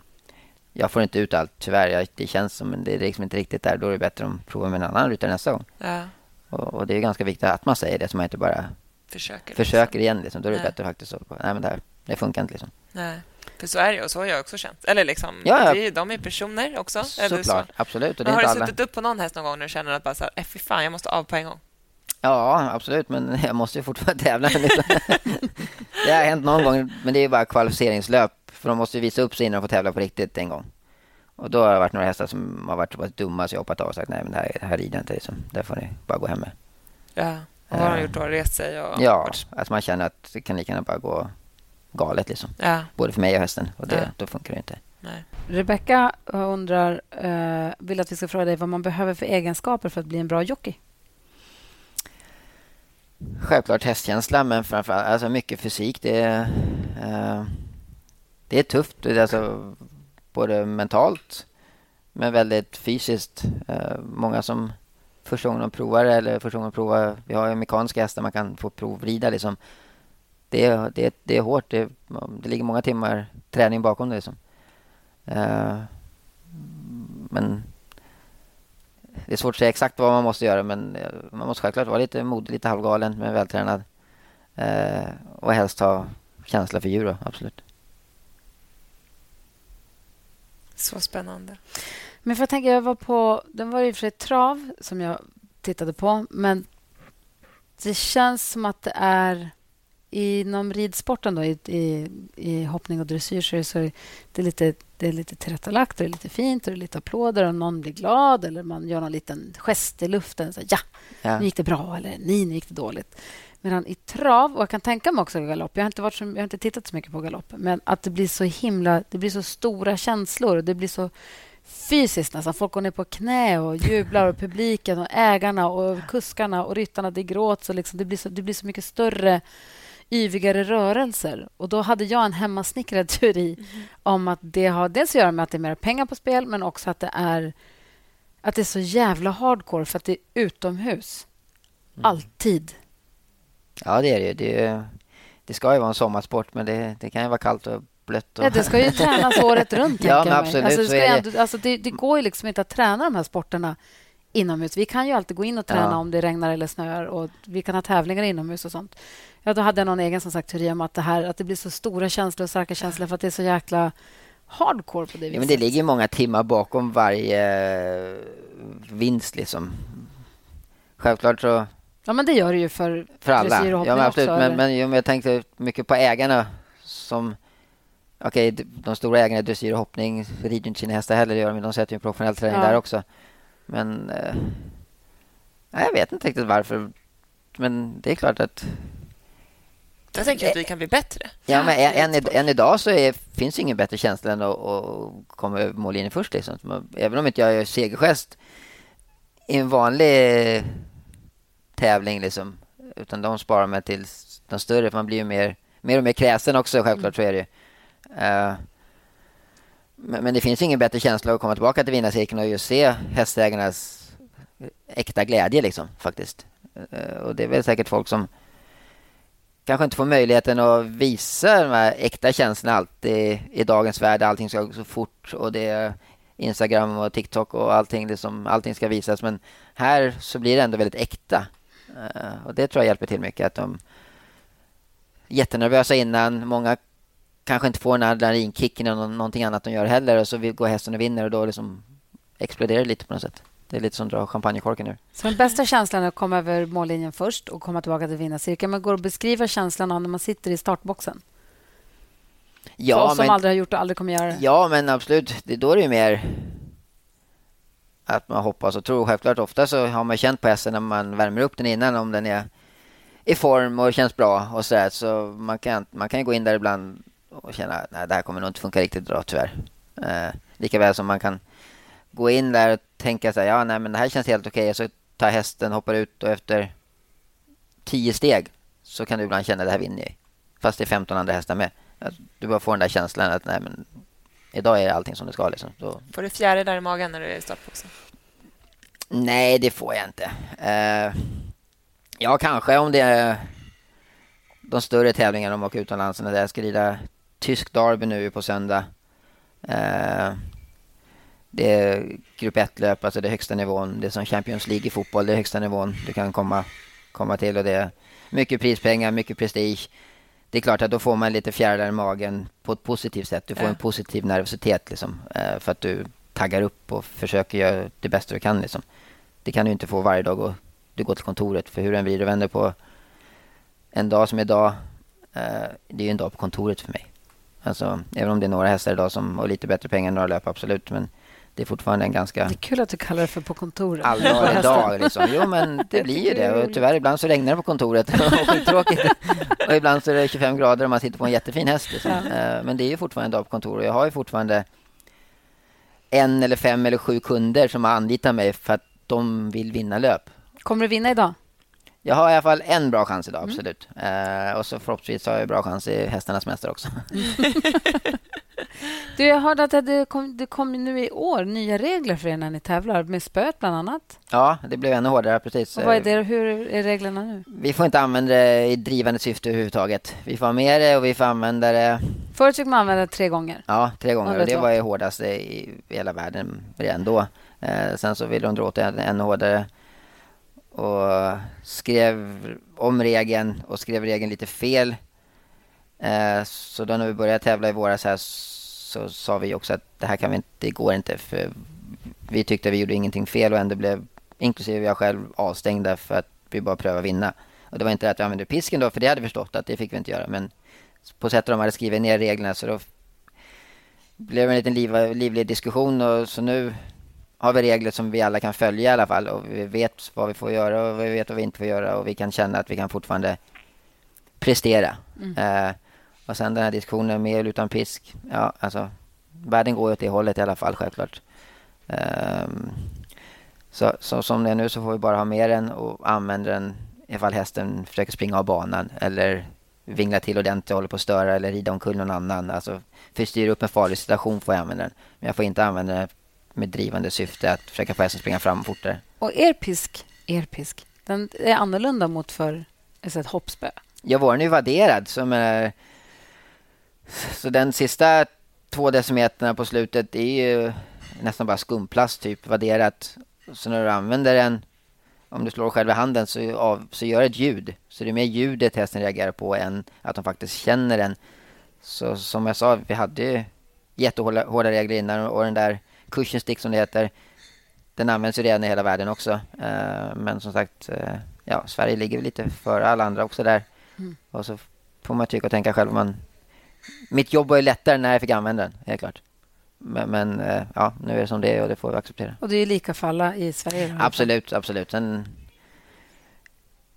jag får inte ut allt tyvärr. Jag, det känns som det är liksom inte riktigt där. Då är det bättre om provar med en annan ryttare nästa gång. Ja, Och, och det är ganska viktigt att man säger det så man inte bara försöker. försöker igen. Liksom. Då är det Nej. bättre faktiskt att nej men det, här, det funkar inte liksom. Nej. För så är det ju, och så har jag också känt. Eller liksom, Ja, ja. Är, ju- de är personer också. Eller så. Såklart, absolut. Och det Men har du alla. suttit upp på någon häst någon gång när du känner att bara så här, "Eh, fy fan, jag måste av på en gång? Ja, absolut. Men jag måste ju fortfarande tävla. Liksom. det har hänt någon gång, men det är bara kvalificeringslöp. För de måste ju visa upp sig innan de får tävla på riktigt en gång. Och då har det varit några hästar som har varit så pass dumma så jag hoppat av och sagt nej men det här, det här rider inte. Liksom. Där får ni bara gå hem med. Ja. Och vad har de Ja. gjort då? Rest sig och... Ja, att man känner att det kan lika gärna bara gå galet liksom. Ja. Både för mig och hästen. Och det, Ja. då funkar det inte. Nej. Rebecka undrar, eh, vill att vi ska fråga dig vad man behöver för egenskaper för att bli en bra jockey. Självklart hästkänsla, men framförallt alltså mycket fysik. Det är, eh, det är tufft, det är alltså både mentalt men väldigt fysiskt. Eh, många som första gången de provar eller första gången de provar, vi har ju mekaniska hästar man kan få provrida liksom. Det är, det, är- det är hårt, det, det ligger många timmar träning bakom det liksom. Eh, men det är svårt att säga exakt vad man måste göra men eh, man måste självklart vara lite modig, lite halvgalen men vältränad. Eh, och helst ha känsla för djur då, absolut. Så spännande. Men för jag tänker, jag var på... Den var i och för sig trav som jag tittade på, men det känns som att det är inom ridsporten, då, i, i, i hoppning och dressyr, så är det, så det är lite, det är lite tillrättalagt, det är lite fint och det är lite applåder och någon blir glad eller man gör någon liten gest i luften. Så, ja, Ja. nu gick det bra eller nej, nu gick det dåligt. Medan i trav, och jag kan tänka mig också galopp, jag har inte, varit så, jag har inte tittat så mycket på galopp, men att det blir så himla, det blir så stora känslor. Det blir så fysiskt nästan. Folk går ner på knä och jublar och publiken och ägarna och kuskarna och ryttarna, det gråts och liksom, det, blir så, det blir så mycket större yvigare rörelser. Och Då hade jag en hemmasnickrad teori om att det har dels att göra med att det är mer pengar på spel men också att det är att det är så jävla hardcore för att det är utomhus. Alltid. Ja, det är det ju. Det, det ska ju vara en sommarsport men det, det kan ju vara kallt och blött. Och... Ja, det ska ju tränas året runt. Ja, men absolut, Alltså, det, ska det. ändå, alltså, det, det går ju liksom inte att träna de här sporterna inomhus. Vi kan ju alltid gå in och träna Ja. om det regnar eller snöar och vi kan ha tävlingar inomhus och sånt. Ja, då hade jag någon egen som sagt teori om att det, här, att det blir så stora känslor och starka känslor för att det är så jäkla hardcore på det viset. Ja, men det ligger många timmar bakom varje vinst liksom. Självklart så Ja, men det gör det ju för, för alla. Ja, men absolut. också. Men, men jag tänkte mycket på ägarna som... Okej, d- de stora ägarna i dressyr och hoppning rider inte sina hästar heller, gör de, men de sätter ju professionell träning Ja. där också. Men... Eh, jag vet inte riktigt varför. Men det är klart att... Jag tänker att vi kan bli bättre. Ja, men än, än, än idag så är, finns ingen bättre känsla än att, att komma över mållinjen först. Liksom. Även om inte jag gör segergest i en vanlig tävling, liksom, utan de sparar mig till de större. För man blir ju mer, mer och mer kräsen också, självklart. Så är det ju. Eh, men, men det finns ingen bättre känsla att komma tillbaka till vinnarcirkeln och just se hästägarnas äkta glädje, liksom, faktiskt. Eh, och det är väl säkert folk som kanske inte får möjligheten att visa de här äkta känslorna alltid i dagens värld. Allting ska gå så fort och det är Instagram och TikTok och allting, liksom, allting ska visas. Men här så blir det ändå väldigt äkta. Eh, och det tror jag hjälper till mycket. Att de är jättenervösa innan. Många kanske inte får den här adrenalinkicken eller nå- någonting annat de gör heller. Och så går hästen och vinner och då liksom exploderar det lite på något sätt. Det är lite som att dra champagnekorken ur. Så den bästa känslan är att komma över mållinjen först och komma tillbaka till vinnarcirkeln. Men går det att beskriva känslan av när man sitter i startboxen? För Ja, oss som men- aldrig har gjort och aldrig kommer göra det. Ja, men absolut. Det, då är det ju mer att man hoppas och tror. Självklart ofta så har man känt på hästen när man värmer upp den innan om den är i form och känns bra och så där. Så man kan, man kan ju gå in där ibland och känna att det här kommer nog inte funka riktigt bra tyvärr. Eh, lika väl som man kan gå in där och tänka så här, ja nej men det här känns helt okej. Så tar hästen, hoppar ut och efter tio steg så kan du ibland känna det här vinner jag. Fast det är 15 andra hästar med. Att Du bara får den där känslan att nej men idag är allting som det ska liksom. Då, Får du fjärilar i magen när du är i startboxen? nej, det får jag inte. Eh, ja, kanske om det är de större tävlingarna om man åker utomlands. När jag ska rida tysk derby nu på söndag. Eh, det är grupp 1-löp, alltså det högsta nivån. Det är som Champions League i fotboll, det är högsta nivån du kan komma, komma till. Och det är mycket prispengar, mycket prestige. Det är klart att då får man lite fjärilar i magen på ett positivt sätt. Du får en positiv nervositet liksom, eh, för att du taggar upp och försöker göra det bästa du kan. Liksom. Det kan du inte få varje dag och du går till kontoret. För hur den vrider och vänder på en dag som idag, eh, det är ju en dag på kontoret för mig. Alltså, även om det är några hästar idag som har lite bättre pengar än några löp, absolut. Men det är fortfarande en ganska Det är kul att du kallar det för på kontoret. allvarlig dag. Liksom. Jo, men det blir ju det. Och tyvärr, ibland så regnar det på kontoret och skittråkigt. Och ibland så är det 25 grader och man sitter på en jättefin häst. Liksom. Eh, Men det är ju fortfarande en dag på kontoret. Jag har ju fortfarande en eller fem eller sju kunder som har anlitat mig för att de vill vinna löp. Kommer du vinna idag? Jag har i alla fall en bra chans idag, absolut. Eh, och så förhoppningsvis har jag bra chans i hästarnas mästare också. Du, jag hörde att det kom, det kom nu i år nya regler för er när ni tävlar, med spöet bland annat. Ja, det blev ännu hårdare, precis. Och vad är det, hur är reglerna nu? Vi får inte använda det i drivande syfte överhuvudtaget. Vi får ha med det och vi får använda det Förut fick man använda det tre gånger. Ja, tre gånger. Och det var ju hårdaste i hela världen redan då. Eh, sen så ville de dra åt det ännu hårdare. Och skrev om regeln och skrev regeln lite fel. Eh, så då när vi började tävla i våras här så sa vi också att det här kan vi inte, det går inte. För vi tyckte vi gjorde ingenting fel och ändå blev, inklusive jag själv, avstängda för att vi bara prövade vinna. Och det var inte det att vi använde pisken då, för det hade vi förstått att det fick vi inte göra. Men på sättet de hade skrivit ner reglerna så då blev det en liten liv, livlig diskussion och så nu har vi regler som vi alla kan följa i alla fall och vi vet vad vi får göra och vi vet vad vi inte får göra och vi kan känna att vi kan fortfarande prestera. Eh, och sen den här diskussionen med eller utan pisk. Ja, alltså världen går åt det hållet i alla fall självklart. Ehm, så, så som det är nu så får vi bara ha med den och använda den ifall hästen försöker springa av banan eller vingla till ordentligt och håller på att störa eller rida omkull någon annan. Alltså för att styra upp en farlig situation får jag använda den. Men jag får inte använda den med drivande syfte att försöka få hästen att springa fram fortare. Och er pisk, er pisk, den är annorlunda mot för alltså ett hoppspö. Ja, våren är ju vadderad. Som är, så den sista två decimeterna på slutet är ju nästan bara skumplast typ vadderat. Så när du använder den, om du slår själv i handen så, av, så gör det ett ljud. Så det är mer ljudet hästen reagerar på än att de faktiskt känner den. Så som jag sa, vi hade ju jättehårda hårda regler innan och den där cushion stick som det heter, den används ju redan i hela världen också. Eh, men som sagt, eh, ja, Sverige ligger lite före alla andra också där. Mm. Och så får man tycka och tänka själv. Man, mitt jobb var ju lättare när jag fick använda den, helt klart. Men, men eh, ja, nu är det som det är och det får vi acceptera. Och det är lika för alla i Sverige. Absolut, absolut. Sen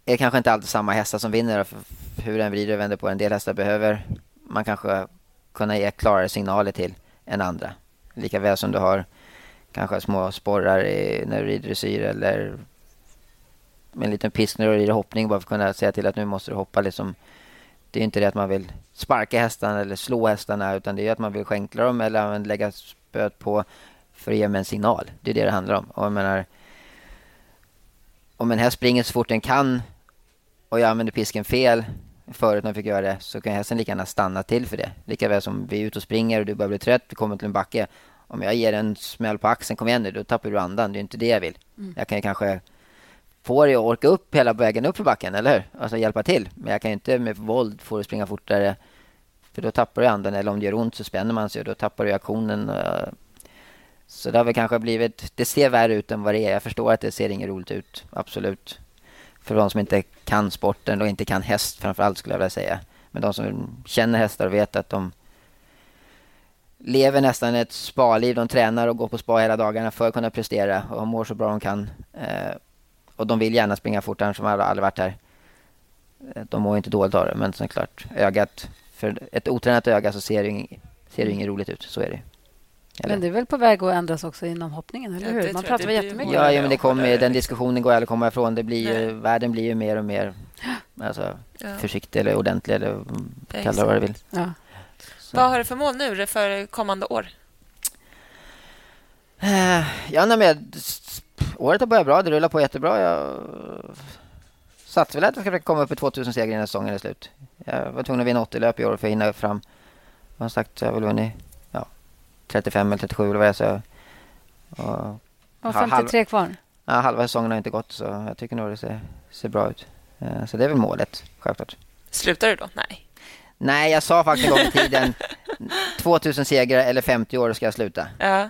är det kanske inte alltid samma hästar som vinner. För hur den vrider och vänder på en del hästar behöver man kanske kunna ge klarare signaler till än andra. Lika väl som du har kanske små sporrar i, när du rider dressyr eller med en liten pisk när du rider hoppning bara för att kunna säga till att nu måste du hoppa. Liksom. Det är inte det att man vill sparka hästarna eller slå hästarna utan det är att man vill skänkla dem eller lägga spöet på för att ge mig en signal. Det är det det handlar om. Och jag menar, om en häst springer så fort den kan och jag använder pisken fel förut när jag fick göra det så kan hästen lika gärna stanna till för det. Lika väl som vi är ute och springer och du börjar bli trött, du kommer till en backe. Om jag ger en smäll på axeln, kom igen nu, då tappar du andan. Det är inte det jag vill. Mm. Jag kan ju kanske få dig att orka upp hela vägen upp för backen, eller hur? Alltså hjälpa till. Men jag kan ju inte med våld få dig att springa fortare. För då tappar du andan. Eller om det gör ont så spänner man sig och då tappar du aktionen. eh. Så det har väl kanske blivit... Det ser värre ut än vad det är. Jag förstår att det ser inget roligt ut. Absolut. För de som inte kan sporten och inte kan häst framförallt skulle jag vilja säga. Men de som känner hästar och vet att de lever nästan ett spaliv. De tränar och går på spa hela dagarna för att kunna prestera och mår så bra de kan. Eh, och de vill gärna springa fortare som har de aldrig varit här. Eh, de mår inte dåligt av det, men såklart ögat. För ett otränat öga så ser det, inget, ser det inget roligt ut. Så är det. Eller? Men det är väl på väg att ändras också inom hoppningen, eller Ja, hur? Man pratar väl jättemycket Ja, om ja, men det kommer, den diskussionen går aldrig att komma ifrån. Det blir ju, världen blir ju mer och mer alltså, Ja. försiktig eller ordentlig eller kalla det vad du vill. Ja. Vad har du för mål nu för kommande år? Eh, Ja, nej, men året har börjat bra. Det rullar på jättebra. Jag satsar väl att jag ska försöka komma upp i 2000 segrar innan säsongen är slut. Jag var tvungen att vinna 80 löp i år för att hinna fram. Jag har sagt jag väl vunnit ja, 35 eller 37 eller vad jag sa. Och, Och Ha- 53 kvar. ja, halva säsongen har inte gått så jag tycker nog det ser, ser bra ut. Eh, Så det är väl målet, självklart. Slutar du då? Nej. Nej, jag sa faktiskt en gång i tiden 2000 segrar eller 50 år ska jag sluta. Ja.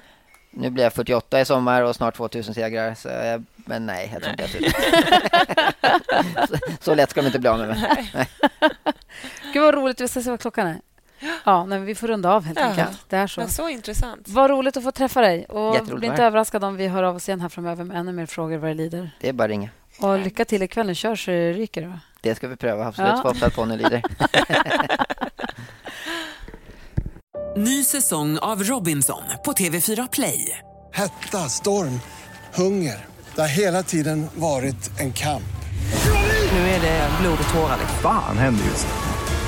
Nu blir jag 48 i sommar och snart 2000 segrar. Så jag, men nej, jag tror inte jag slutar. så, så lätt ska de inte bli av med mig. Gud, vad roligt. Vi ska se vad klockan är. Ja, nej, men vi får runda av helt Ja. enkelt. Det är så. Men så intressant. Vad roligt att få träffa dig. Och bli inte överraskad om vi hör av oss igen här framöver med ännu mer frågor vad det lider. Det är bara att ringa. Och lycka till ikväll. Nu kör så det ryker. Då. Det ska vi pröva, absolut. Ja. Får hoppas att ponnyn lider. Ny säsong av Robinson på TV4 Play. Hetta, storm, hunger. Det har hela tiden varit en kamp. Nu är det blod och tårar. liksom. Fan händer just nu.